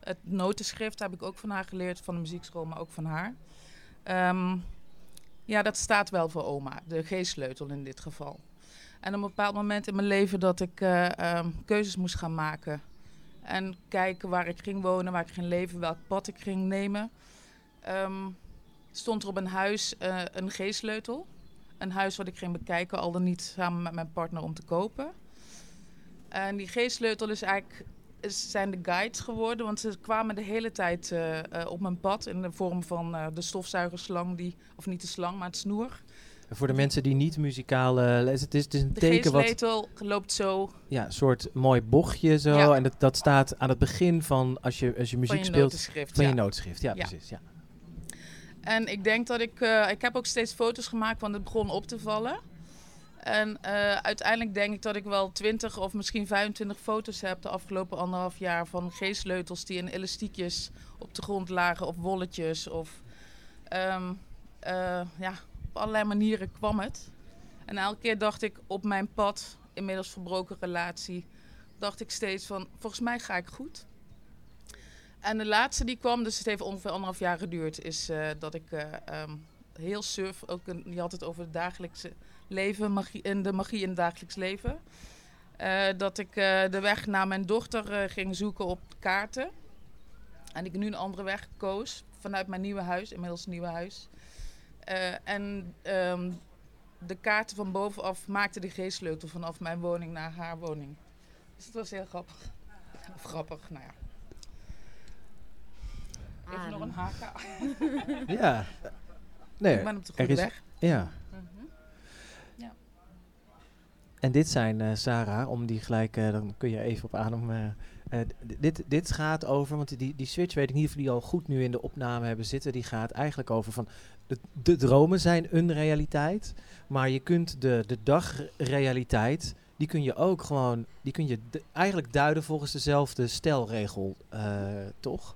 het notenschrift heb ik ook van haar geleerd, van de muziekschool, maar ook van haar. Um, ja, dat staat wel voor oma, de G-sleutel in dit geval. En op een bepaald moment in mijn leven dat ik uh, um, keuzes moest gaan maken. En kijken waar ik ging wonen, waar ik ging leven, welk pad ik ging nemen. Um, stond er op een huis uh, een G-sleutel. Een huis wat ik ging bekijken, al dan niet samen met mijn partner om te kopen. En die G-sleutel is eigenlijk zijn de guides geworden. Want ze kwamen de hele tijd uh, uh, op mijn pad in de vorm van uh, de stofzuigerslang, die, of niet de slang, maar het snoer. En voor de mensen die niet muzikaal lezen, het is, het is een de teken wat... De loopt zo. Ja, een soort mooi bochtje zo. Ja. En dat, dat staat aan het begin van als je, als je muziek van je speelt. Van ja. je noodschrift, ja, ja, precies. Ja. En ik denk dat ik... ik heb ook steeds foto's gemaakt, want het begon op te vallen. En uh, uiteindelijk denk ik dat ik wel 20 of misschien 25 foto's heb de afgelopen anderhalf jaar van G-sleutels die in elastiekjes op de grond lagen of wolletjes. Of um, ja, op allerlei manieren kwam het. En elke keer dacht ik op mijn pad, inmiddels verbroken relatie, dacht ik steeds van volgens mij ga ik goed. En de laatste die kwam, dus het heeft ongeveer anderhalf jaar geduurd, is uh, dat ik um, heel surf, ook een, je had het over het dagelijkse leven magie, in de magie in het dagelijks leven. Uh, dat ik uh, de weg naar mijn dochter uh, ging zoeken op kaarten. En ik nu een andere weg koos vanuit mijn nieuwe huis, inmiddels nieuwe huis. en ehm, de kaarten van bovenaf maakte de geestsleutel vanaf mijn woning naar haar woning. Dus het was heel grappig. Of grappig, nou ja. Even nog een haka. ja. Nee, ik ben op de goede weg. Ja. En dit zijn, uh, Sarah, om die gelijk, uh, dan kun je even op adem... Uh, dit, dit gaat over, want die, die switch weet ik niet of die al goed nu in de opname hebben zitten. Die gaat eigenlijk over van de, de dromen zijn een realiteit. Maar je kunt de, de dagrealiteit, die kun je ook gewoon, die kun je eigenlijk duiden volgens dezelfde stelregel, toch?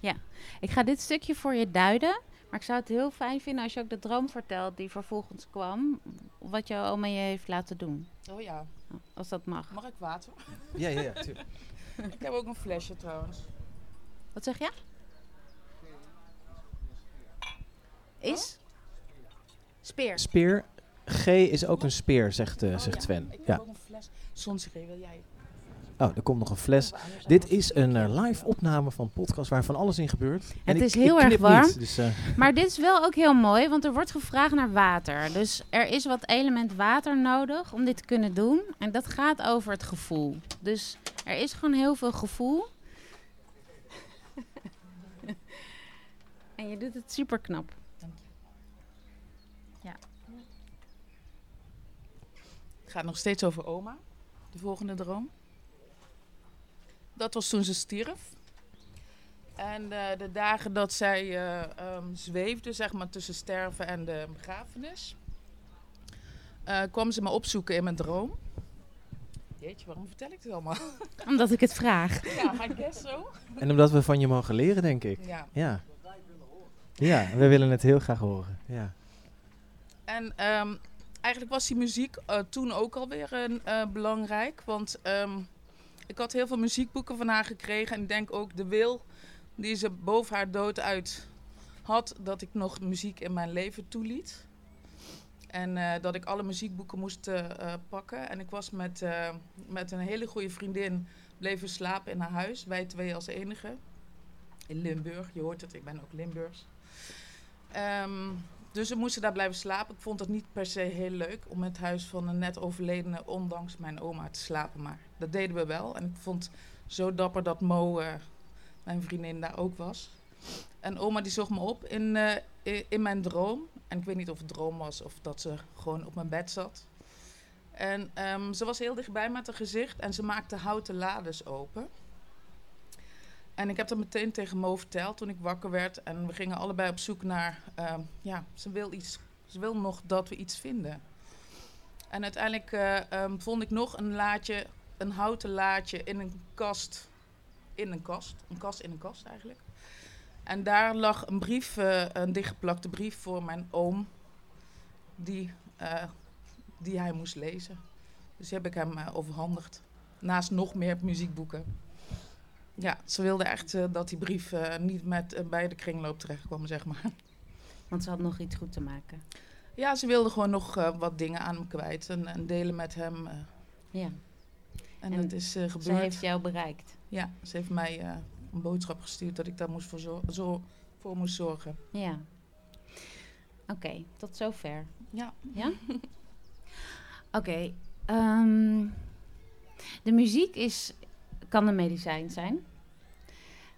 Ja, ik ga dit stukje voor je duiden. Maar ik zou het heel fijn vinden als je ook de droom vertelt die vervolgens kwam. Wat jouw oma je heeft laten doen. Oh ja. Als dat mag. Mag ik water? Ja, ja, ja. Tuurlijk. ik heb ook een flesje trouwens. Wat zeg je? Is? Speer. Speer. G is ook een speer, zegt, uh, zegt Sven. Ik heb ook een fles. Soms wil jij Oh, er komt nog een fles. Dit is een uh, live opname van podcast waar van alles in gebeurt. En het is heel erg warm. dus, uh... Maar dit is wel ook heel mooi, want er wordt gevraagd naar water. Dus er is wat element water nodig om dit te kunnen doen. En dat gaat over het gevoel. Dus er is gewoon heel veel gevoel. en je doet het super knap. Dank je. Ja. Het gaat nog steeds over oma, de volgende droom. Dat was toen ze stierf. En uh, de dagen dat zij uh, um, zweefde, zeg maar, tussen sterven en de begrafenis, uh, kwam ze me opzoeken in mijn droom. Jeetje, waarom vertel ik dit allemaal? Omdat ik het vraag. Ja, I guess zo. En omdat we van je mogen leren, denk ik. Ja. Ja, ja we willen het heel graag horen. Ja. En um, eigenlijk was die muziek toen ook alweer een, belangrijk. Want um, ik had heel veel muziekboeken van haar gekregen. En ik denk ook de wil die ze boven haar dood uit had, dat ik nog muziek in mijn leven toeliet. En uh, dat ik alle muziekboeken moest uh, pakken. En ik was met, met een hele goede vriendin bleven slapen in haar huis. Wij twee als enige. In Limburg. Je hoort het, ik ben ook Limburgs. Um, dus we moesten daar blijven slapen. Ik vond het niet per se heel leuk om met het huis van een net overledene, ondanks mijn oma, te slapen. Maar dat deden we wel. En ik vond zo dapper dat Mo, uh, mijn vriendin, daar ook was. En oma die zocht me op in, uh, in mijn droom. En ik weet niet of het droom was of dat ze gewoon op mijn bed zat. En um, ze was heel dichtbij met haar gezicht en ze maakte houten lades open. En ik heb dat meteen tegen Mo verteld toen ik wakker werd. En we gingen allebei op zoek naar, uh, ja, ze wil, iets, ze wil nog dat we iets vinden. En uiteindelijk uh, um, vond ik nog een laadje, een houten laadje in een kast. In een kast. Een kast in een kast eigenlijk. En daar lag een brief, uh, een dichtgeplakte brief voor mijn oom. Die, die hij moest lezen. Dus die heb ik hem overhandigd. Naast nog meer muziekboeken. Ja, ze wilde echt uh, dat die brief uh, niet met, uh, bij de kringloop terecht kwam, zeg maar. Want ze had nog iets goed te maken. Ja, ze wilde gewoon nog wat dingen aan hem kwijt en, en delen met hem. ja. En, en, dat is gebeurd. Ze heeft jou bereikt. Ja, ze heeft mij een boodschap gestuurd dat ik daar moest voor, zo zo voor moest zorgen. Ja. Oké, okay, tot zover. Ja. Ja? Oké. Okay, um, ehm, de muziek is, kan een medicijn zijn.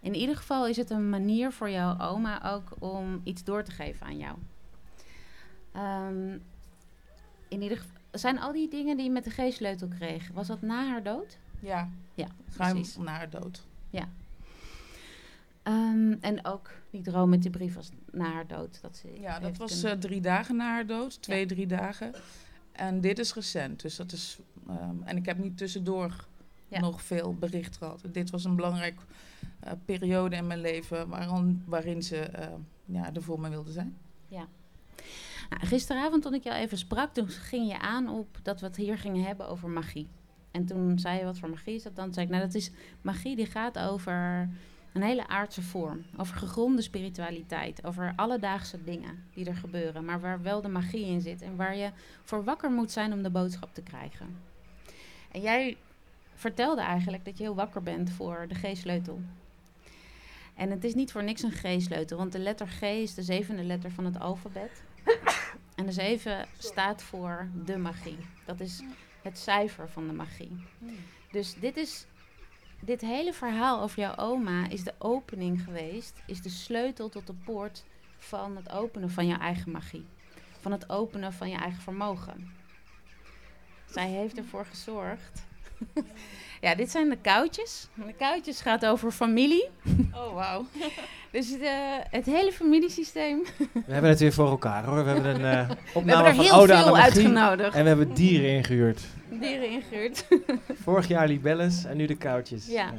In ieder geval is het een manier voor jouw oma ook om iets door te geven aan jou. Um, in ieder geval, zijn al die dingen die je met de geestsleutel kreeg, was dat na haar dood? Ja, ja ruim na haar dood. Ja. Um, en ook die droom met die brief was na haar dood. Dat ze ja, dat was uh, drie dagen na haar dood, twee, ja. drie dagen. En dit is recent, dus dat is. Um, en ik heb niet tussendoor ja. nog veel bericht gehad. Dit was een belangrijke uh, periode in mijn leven waarin, waarin ze uh, ja, er voor me wilde zijn. Ja. Nou, gisteravond toen ik jou even sprak, toen ging je aan op dat we het hier gingen hebben over magie. En toen zei je wat voor magie is dat dan? zei ik, nou dat is magie die gaat over een hele aardse vorm. Over gegronde spiritualiteit. Over alledaagse dingen die er gebeuren. Maar waar wel de magie in zit. En waar je voor wakker moet zijn om de boodschap te krijgen. En jij vertelde eigenlijk dat je heel wakker bent voor de G-sleutel. En het is niet voor niks een G-sleutel, want de letter G is de zevende letter van het alfabet. En de 7 staat voor de magie. Dat is het cijfer van de magie. Dus dit is dit hele verhaal over jouw oma is de opening geweest, is de sleutel tot de poort van het openen van je eigen magie. Van het openen van je eigen vermogen. Zij heeft ervoor gezorgd. ja, dit zijn de koudjes. De koudjes gaat over familie. Oh, wauw. dus uh, het hele familiesysteem. we hebben het weer voor elkaar hoor. We hebben een uh, opname we hebben er van Ode veel uitgenodigd. En we hebben dieren ingehuurd. Dieren ingehuurd. Vorig jaar libelles en nu de koudjes. ja. ja.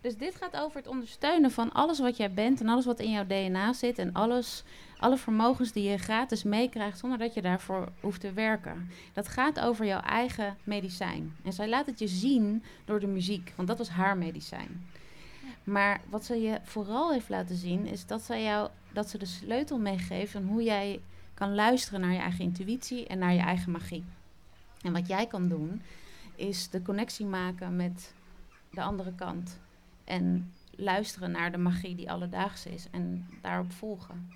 Dus dit gaat over het ondersteunen van alles wat jij bent en alles wat in jouw DNA zit en alles, alle vermogens die je gratis meekrijgt zonder dat je daarvoor hoeft te werken. Dat gaat over jouw eigen medicijn. En zij laat het je zien door de muziek, want dat was haar medicijn. Maar wat ze je vooral heeft laten zien is dat, zij jou, dat ze de sleutel meegeeft van hoe jij kan luisteren naar je eigen intuïtie en naar je eigen magie. En wat jij kan doen is de connectie maken met de andere kant. En luisteren naar de magie die alledaags is en daarop volgen.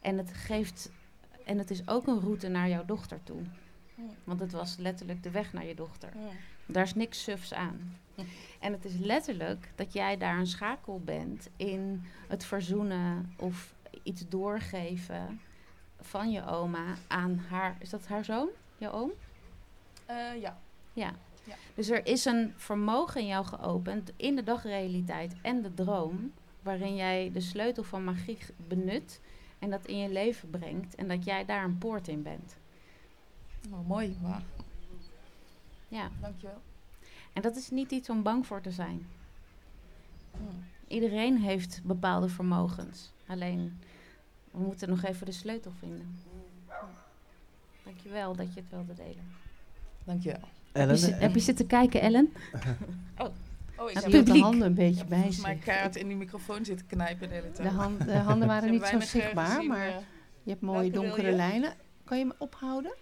En het geeft. En het is ook een route naar jouw dochter toe. Want het was letterlijk de weg naar je dochter. Daar is niks sufs aan. En het is letterlijk dat jij daar een schakel bent in het verzoenen of iets doorgeven van je oma aan haar. Is dat haar zoon? Je oom? Uh, ja. Ja. Ja. Dus er is een vermogen in jou geopend in de dagrealiteit en de droom, waarin jij de sleutel van magie benut en dat in je leven brengt en dat jij daar een poort in bent. Oh, mooi. Wow. Ja. Dankjewel. En dat is niet iets om bang voor te zijn. Hmm. Iedereen heeft bepaalde vermogens. Alleen, we moeten nog even de sleutel vinden. Dankjewel dat je het wilde delen. Dankjewel. Ellen, heb, je, heb je zitten kijken, Ellen? oh. Oh, ik heb de handen een beetje bij zich. Maar kaart in die microfoon zitten knijpen de hele tijd. De, hand, de handen waren niet zo zichtbaar, maar uh, je hebt mooie donkere je? lijnen. Kan je me ophouden?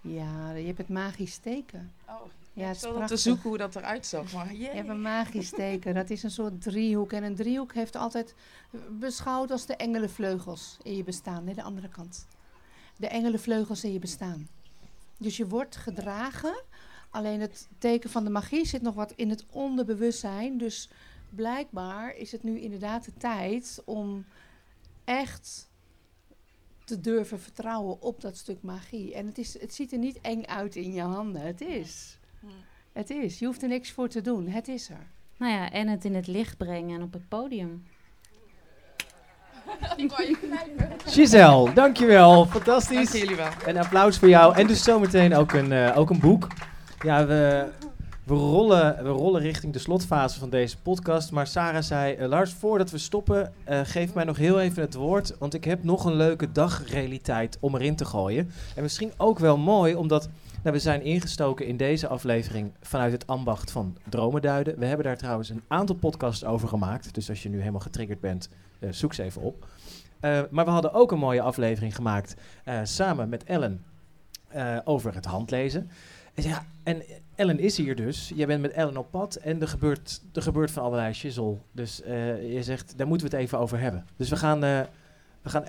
Ja, je hebt het magisch teken. Oh, ja, het is te zoeken hoe dat eruit zag. Maar Je hebt een magisch teken. Dat is een soort driehoek. En een driehoek heeft altijd beschouwd als de engelenvleugels in je bestaan. Nee, de andere kant. De engelenvleugels in je bestaan. Dus je wordt gedragen. Alleen het teken van de magie zit nog wat in het onderbewustzijn. Dus blijkbaar is het nu inderdaad de tijd om echt te durven vertrouwen op dat stuk magie. En het, is, het ziet er niet eng uit in je handen. Het is. Het is. Je hoeft er niks voor te doen. Het is er. Nou ja, en het in het licht brengen en op het podium. Giselle, dankjewel. Fantastisch. Dank jullie wel. Een applaus voor jou. En dus zometeen ook een, uh, ook een boek. Ja, we, we, rollen, we rollen richting de slotfase van deze podcast. Maar Sarah zei, uh, Lars, voordat we stoppen, uh, geef mij nog heel even het woord. Want ik heb nog een leuke dagrealiteit om erin te gooien. En misschien ook wel mooi, omdat nou, we zijn ingestoken in deze aflevering vanuit het ambacht van dromenduiden. We hebben daar trouwens een aantal podcasts over gemaakt. Dus als je nu helemaal getriggerd bent, uh, zoek ze even op. Uh, maar we hadden ook een mooie aflevering gemaakt uh, samen met Ellen over het handlezen. En, ja, en Ellen is hier dus. Jij bent met Ellen op pad en er gebeurt, er gebeurt van allerlei shizzle. Dus je zegt, daar moeten we het even over hebben. Dus we gaan, we gaan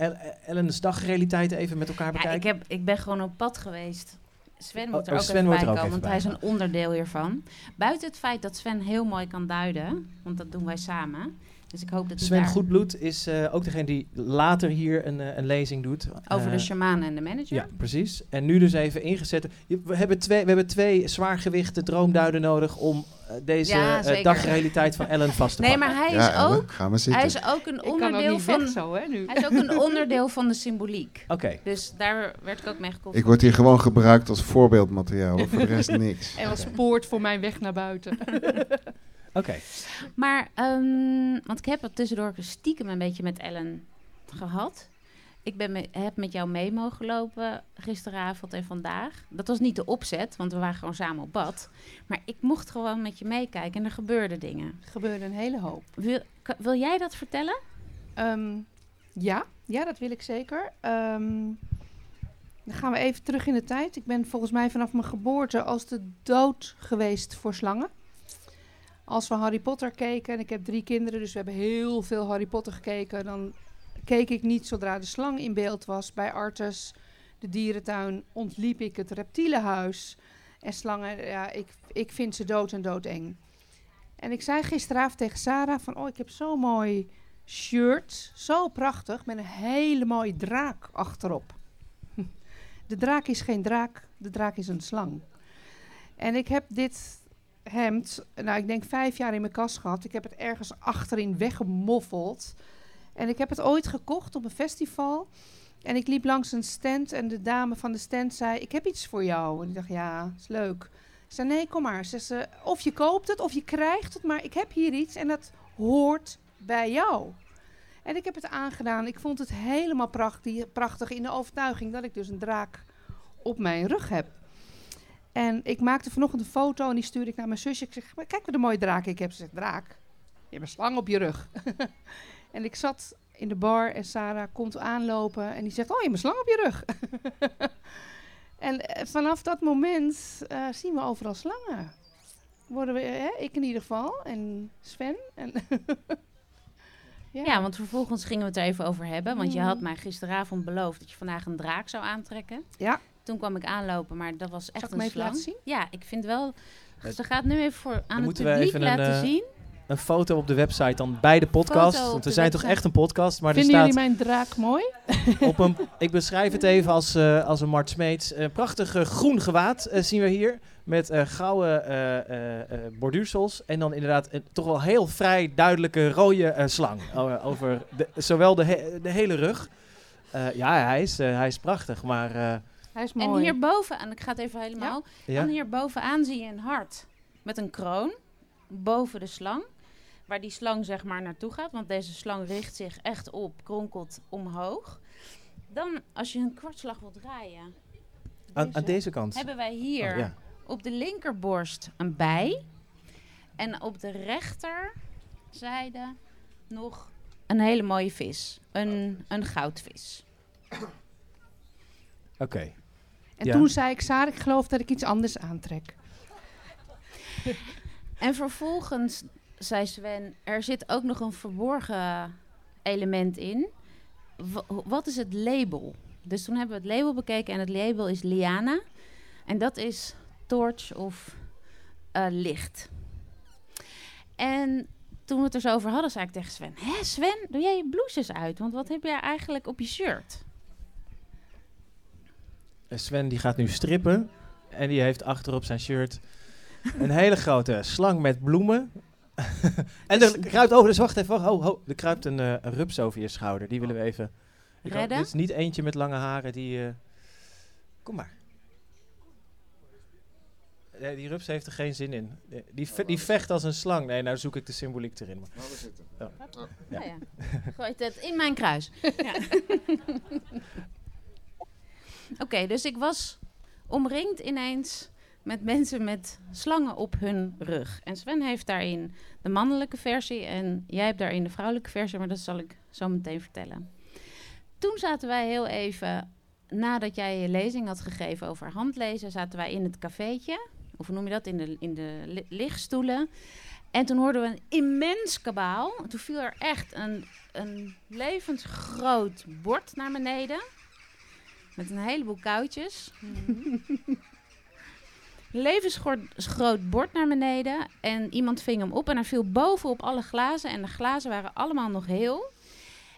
Ellen's dagrealiteit even met elkaar bekijken. Ja, ik, heb, ik ben gewoon op pad geweest. Sven moet er oh, ook Sven even bij komen, want hij is een onderdeel hiervan. Buiten het feit dat Sven heel mooi kan duiden, want dat doen wij samen dus ik hoop dat Sven daar... Goedbloed is uh, ook degene die later hier een, uh, een lezing doet. Over de eh, shaman en de manager. Ja, precies. En nu dus even ingezet. We hebben twee, we hebben twee zwaargewichte droomduiden nodig om deze ja, dagrealiteit van Ellen vast te nee, pakken. Nee, maar hij is, ook, hij is ook een onderdeel van. Zo, hè, nu. Hij is ook een onderdeel van de symboliek. Oké. Dus daar werd ik ook mee gekomen. Ik word hier gewoon gebruikt als voorbeeldmateriaal. voor de rest niks. En als poort voor mijn weg naar buiten. Oké. Maar, um, want ik heb het tussendoor stiekem een beetje met Ellen gehad. Ik ben me, heb met jou mee mogen lopen gisteravond en vandaag. Dat was niet de opzet, want we waren gewoon samen op bad. Maar ik mocht gewoon met je meekijken en er gebeurden dingen. Er gebeurde een hele hoop. Wil, wil jij dat vertellen? Um, ja, ja, dat wil ik zeker. Um, dan gaan we even terug in de tijd. Ik ben volgens mij vanaf mijn geboorte als de dood geweest voor slangen. Als we Harry Potter keken, en ik heb drie kinderen, dus we hebben heel veel Harry Potter gekeken, dan keek ik niet zodra de slang in beeld was. Bij Artes, de dierentuin, ontliep ik het reptielenhuis. En slangen, ja, ik, ik vind ze dood en doodeng. En ik zei gisteravond tegen Sarah van, oh, ik heb zo'n mooi shirt, zo prachtig, met een hele mooie draak achterop. De draak is geen draak, de draak is een slang. En ik heb dit hemd, nou ik denk vijf jaar in mijn kast gehad. Ik heb het ergens achterin weggemoffeld. En ik heb het ooit gekocht op een festival. En ik liep langs een stand en de dame van de stand zei: Ik heb iets voor jou. En ik dacht: Ja, is leuk. Ze zei: Nee, kom maar. Ze zei: Of je koopt het of je krijgt het, maar ik heb hier iets en dat hoort bij jou. En ik heb het aangedaan. Ik vond het helemaal prachtig, prachtig in de overtuiging dat ik dus een draak op mijn rug heb. En ik maakte vanochtend een foto en die stuurde ik naar mijn zusje. Ik zeg, kijk wat een mooie draak ik heb. Ze zegt, draak, je hebt een slang op je rug. en ik zat in de bar en Sarah komt aanlopen en die zegt, oh, je hebt een slang op je rug. en eh, vanaf dat moment uh, zien we overal slangen. Worden we, hè, ik in ieder geval, en Sven. En ja. ja. want vervolgens gingen we het er even over hebben. Want je had mm. mij gisteravond beloofd dat je vandaag een draak zou aantrekken. Ja. Toen kwam ik aanlopen, maar dat was echt Zal een slang. zien? Ja, ik vind wel... Ze gaat nu even voor aan het publiek laten een, uh, zien. Een foto op de website dan bij de podcast. want we zijn toch echt een podcast. Maar Vinden er staat jullie mijn draak mooi? Op een, ik beschrijf het even als, uh, als een Mart Smeets. Een prachtig uh, groen gewaad uh, zien we hier. Met gouden borduursels. En dan inderdaad een, toch wel heel vrij duidelijke rode slang. over de, zowel de, he de hele rug. ja, hij is, hij is prachtig. Maar hij is mooi. En hierboven, en ik ga het even helemaal. Ja? En hierbovenaan zie je een hart met een kroon boven de slang. Waar die slang zeg maar naartoe gaat. Want deze slang richt zich echt op, kronkelt omhoog. Dan, als je een kwartslag wilt draaien. Aan, aan deze kant? Hebben wij hier oh, ja. op de linkerborst een bij. En op de rechterzijde nog een hele mooie vis. Een, een goudvis. Oké. En toen zei ik, Sarah, ik geloof dat ik iets anders aantrek. en vervolgens zei Sven, er zit ook nog een verborgen element in. wat is het label? Dus toen hebben we het label bekeken en het label is Liana. En dat is torch of uh, licht. En toen we het er zo over hadden, zei ik tegen Sven... Hé Sven, doe jij je blouses uit? Want wat heb jij eigenlijk op je shirt? Sven die gaat nu strippen. En die heeft achterop zijn shirt een hele grote slang met bloemen. en er kruipt over, dus wacht even, wacht, ho, er kruipt een, uh, een rups over je schouder. Die willen we even... Redden? dit is niet eentje met lange haren, die... Uh, kom maar. Nee, die rups heeft er geen zin in. Die, die vecht als een slang. Nee, nou zoek ik de symboliek erin. Maar. Nou. Oh. Ja. Ja. Gooi het in mijn kruis. ja. Oké, dus ik was omringd ineens met mensen met slangen op hun rug. En Sven heeft daarin de mannelijke versie en jij hebt daarin de vrouwelijke versie, maar dat zal ik zo meteen vertellen. Toen zaten wij heel even, nadat jij je lezing had gegeven over handlezen, zaten wij in het cafeetje, of hoe noem je dat, in de, in de lichtstoelen. En toen hoorden we een immens kabaal. Toen viel er echt een, een levensgroot bord naar beneden. Met een heleboel koudjes. Mm Levensgroot bord naar beneden. En iemand ving hem op en hij viel bovenop alle glazen. En de glazen waren allemaal nog heel.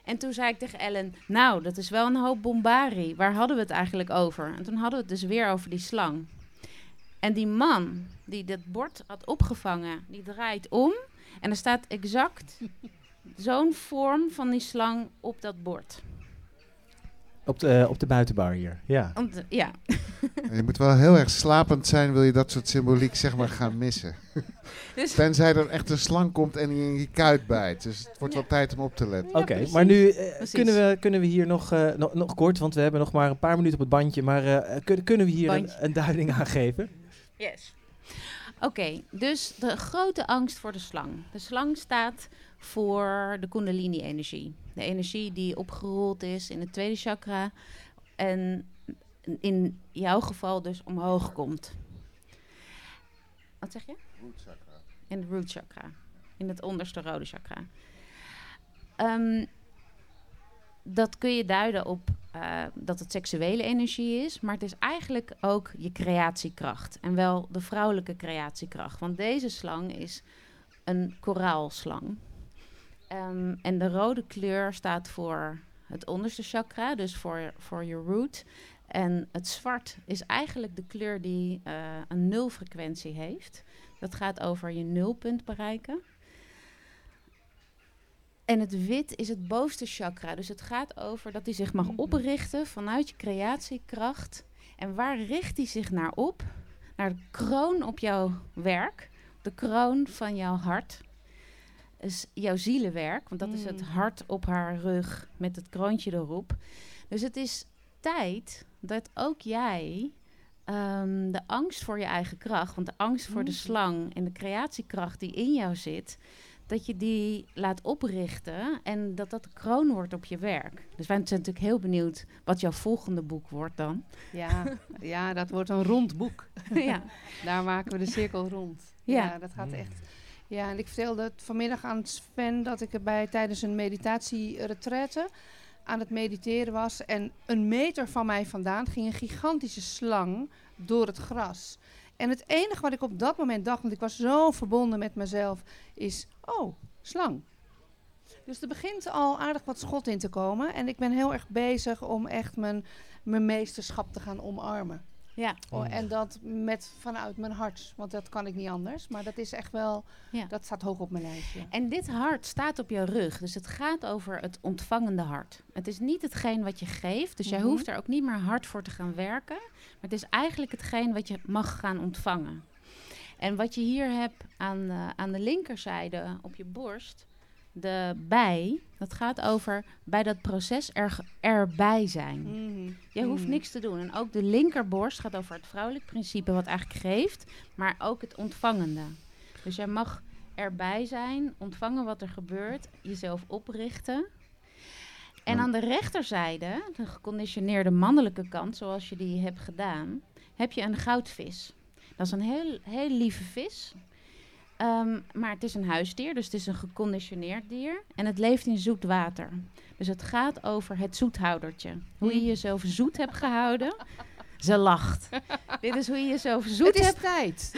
En toen zei ik tegen Ellen, nou, dat is wel een hoop bombari. Waar hadden we het eigenlijk over? En toen hadden we het dus weer over die slang. En die man die dat bord had opgevangen, die draait om. En er staat exact zo'n vorm van die slang op dat bord. Op de, op de buitenbar hier, ja. ja. Je moet wel heel erg slapend zijn, wil je dat soort symboliek zeg maar gaan missen. Dus Tenzij er echt een slang komt en die in je kuit bijt. Dus het wordt wel tijd om op te letten. Oké, maar nu eh, kunnen, we, kunnen we hier nog, uh, nog, nog kort, want we hebben nog maar een paar minuten op het bandje. Maar uh, kunnen, kunnen we hier een, een, duiding aan geven? Yes. Oké, dus de grote angst voor de slang. De slang staat voor de kundalini-energie. De energie die opgerold is in het tweede chakra en in jouw geval dus omhoog komt. Wat zeg je? Root chakra. In de root chakra. In het onderste rode chakra. Um, dat kun je duiden op uh, dat het seksuele energie is, maar het is eigenlijk ook je creatiekracht. En wel de vrouwelijke creatiekracht. Want deze slang is een koraalslang. Um, en de rode kleur staat voor het onderste chakra, dus voor, voor je root. En het zwart is eigenlijk de kleur die uh, een nulfrequentie heeft. Dat gaat over je nulpunt bereiken. En het wit is het bovenste chakra. Dus het gaat over dat hij zich mag mm-hmm. oprichten vanuit je creatiekracht. En waar richt hij zich naar op? Naar de kroon op jouw werk. De kroon van jouw hart. Dus jouw zielenwerk. Want dat is het mm. hart op haar rug met het kroontje erop. Dus het is tijd dat ook jij ehm, de angst voor je eigen kracht, want de angst voor de mm. slang en de creatiekracht die in jou zit, dat je die laat oprichten en dat dat de kroon wordt op je werk. Dus wij zijn natuurlijk heel benieuwd wat jouw volgende boek wordt dan. Ja, ja dat wordt een rond boek. ja. Daar maken we de cirkel rond. Ja, dat gaat echt. Ja, en ik vertelde vanmiddag aan Sven dat ik erbij tijdens een meditatieretraite aan het mediteren was. En een meter van mij vandaan ging een gigantische slang door het gras. En het enige wat ik op dat moment dacht, want ik was zo verbonden met mezelf, is: oh, slang. Dus er begint al aardig wat schot in te komen. En ik ben heel erg bezig om echt mijn, mijn meesterschap te gaan omarmen. Ja. Oh, en dat met vanuit mijn hart, want dat kan ik niet anders. Maar dat is echt wel, ja. dat staat hoog op mijn lijstje. En dit hart staat op je rug, dus het gaat over het ontvangende hart. Het is niet hetgeen wat je geeft, dus jij mhm. hoeft er ook niet meer hard voor te gaan werken. Maar het is eigenlijk hetgeen wat je mag gaan ontvangen. En wat je hier hebt aan, aan de linkerzijde op je borst, de bij, dat gaat over bij dat proces er, erbij zijn. Mhm. Je hoeft mhm. niks te doen. En ook de linkerborst gaat over het vrouwelijk principe, wat eigenlijk geeft, maar ook het ontvangende. Dus jij mag erbij zijn, ontvangen wat er gebeurt, jezelf oprichten. En aan de rechterzijde, de geconditioneerde mannelijke kant, zoals je die hebt gedaan, heb je een goudvis. Dat is een heel, heel lieve vis. Ehm, maar het is een huisdier, dus het is een geconditioneerd dier. En het leeft in zoet water. Dus het gaat over het zoethoudertje. Hoe je jezelf zoet hebt gehouden. Ze lacht. Dit is hoe je jezelf zoet het is hebt. tijd.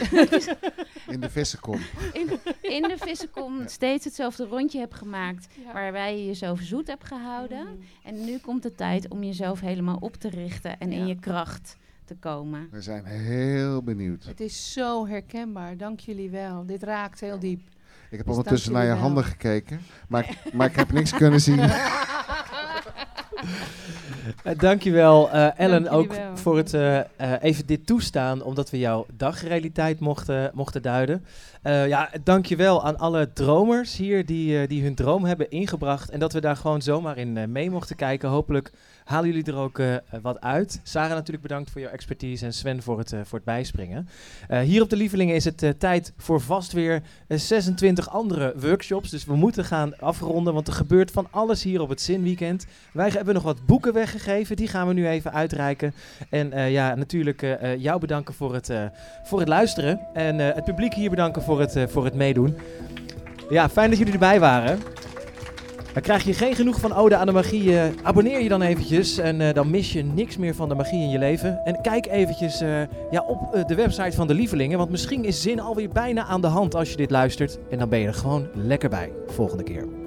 in de vissenkom. In, in de vissenkom steeds hetzelfde rondje hebt gemaakt. Waarbij je jezelf zoet hebt gehouden. Mm. En nu komt de tijd om jezelf helemaal op te richten en in je kracht te komen. We zijn heel benieuwd. Het is zo herkenbaar. Dank jullie wel. Dit raakt heel diep. Ik heb dus ondertussen naar je handen gekeken, maar, maar ik heb niks kunnen zien. Uh, dankjewel uh, Ellen ook voor het uh, even dit toestaan, omdat we jouw dagrealiteit mochten, mochten duiden. ja, dankjewel aan alle dromers hier die, die hun droom hebben ingebracht en dat we daar gewoon zomaar in mee mochten kijken. Hopelijk halen jullie er ook uh, wat uit. Sarah natuurlijk bedankt voor jouw expertise en Sven voor het, uh, voor het bijspringen. Uh, hier op de Lievelingen is het tijd voor vast weer 26 andere workshops. Dus we moeten gaan afronden, want er gebeurt van alles hier op het Zinweekend. Wij hebben nog wat boeken weggegeven, die gaan we nu even uitreiken. En ja, natuurlijk jou bedanken voor het, voor het luisteren. En het publiek hier bedanken voor het, voor het meedoen. Ja, fijn dat jullie erbij waren. Maar krijg je geen genoeg van Ode aan de Magie, uh, abonneer je dan eventjes en uh, dan mis je niks meer van de magie in je leven. En kijk eventjes uh, ja, op de website van de Lievelingen, want misschien is zin alweer bijna aan de hand als je dit luistert. En dan ben je er gewoon lekker bij volgende keer.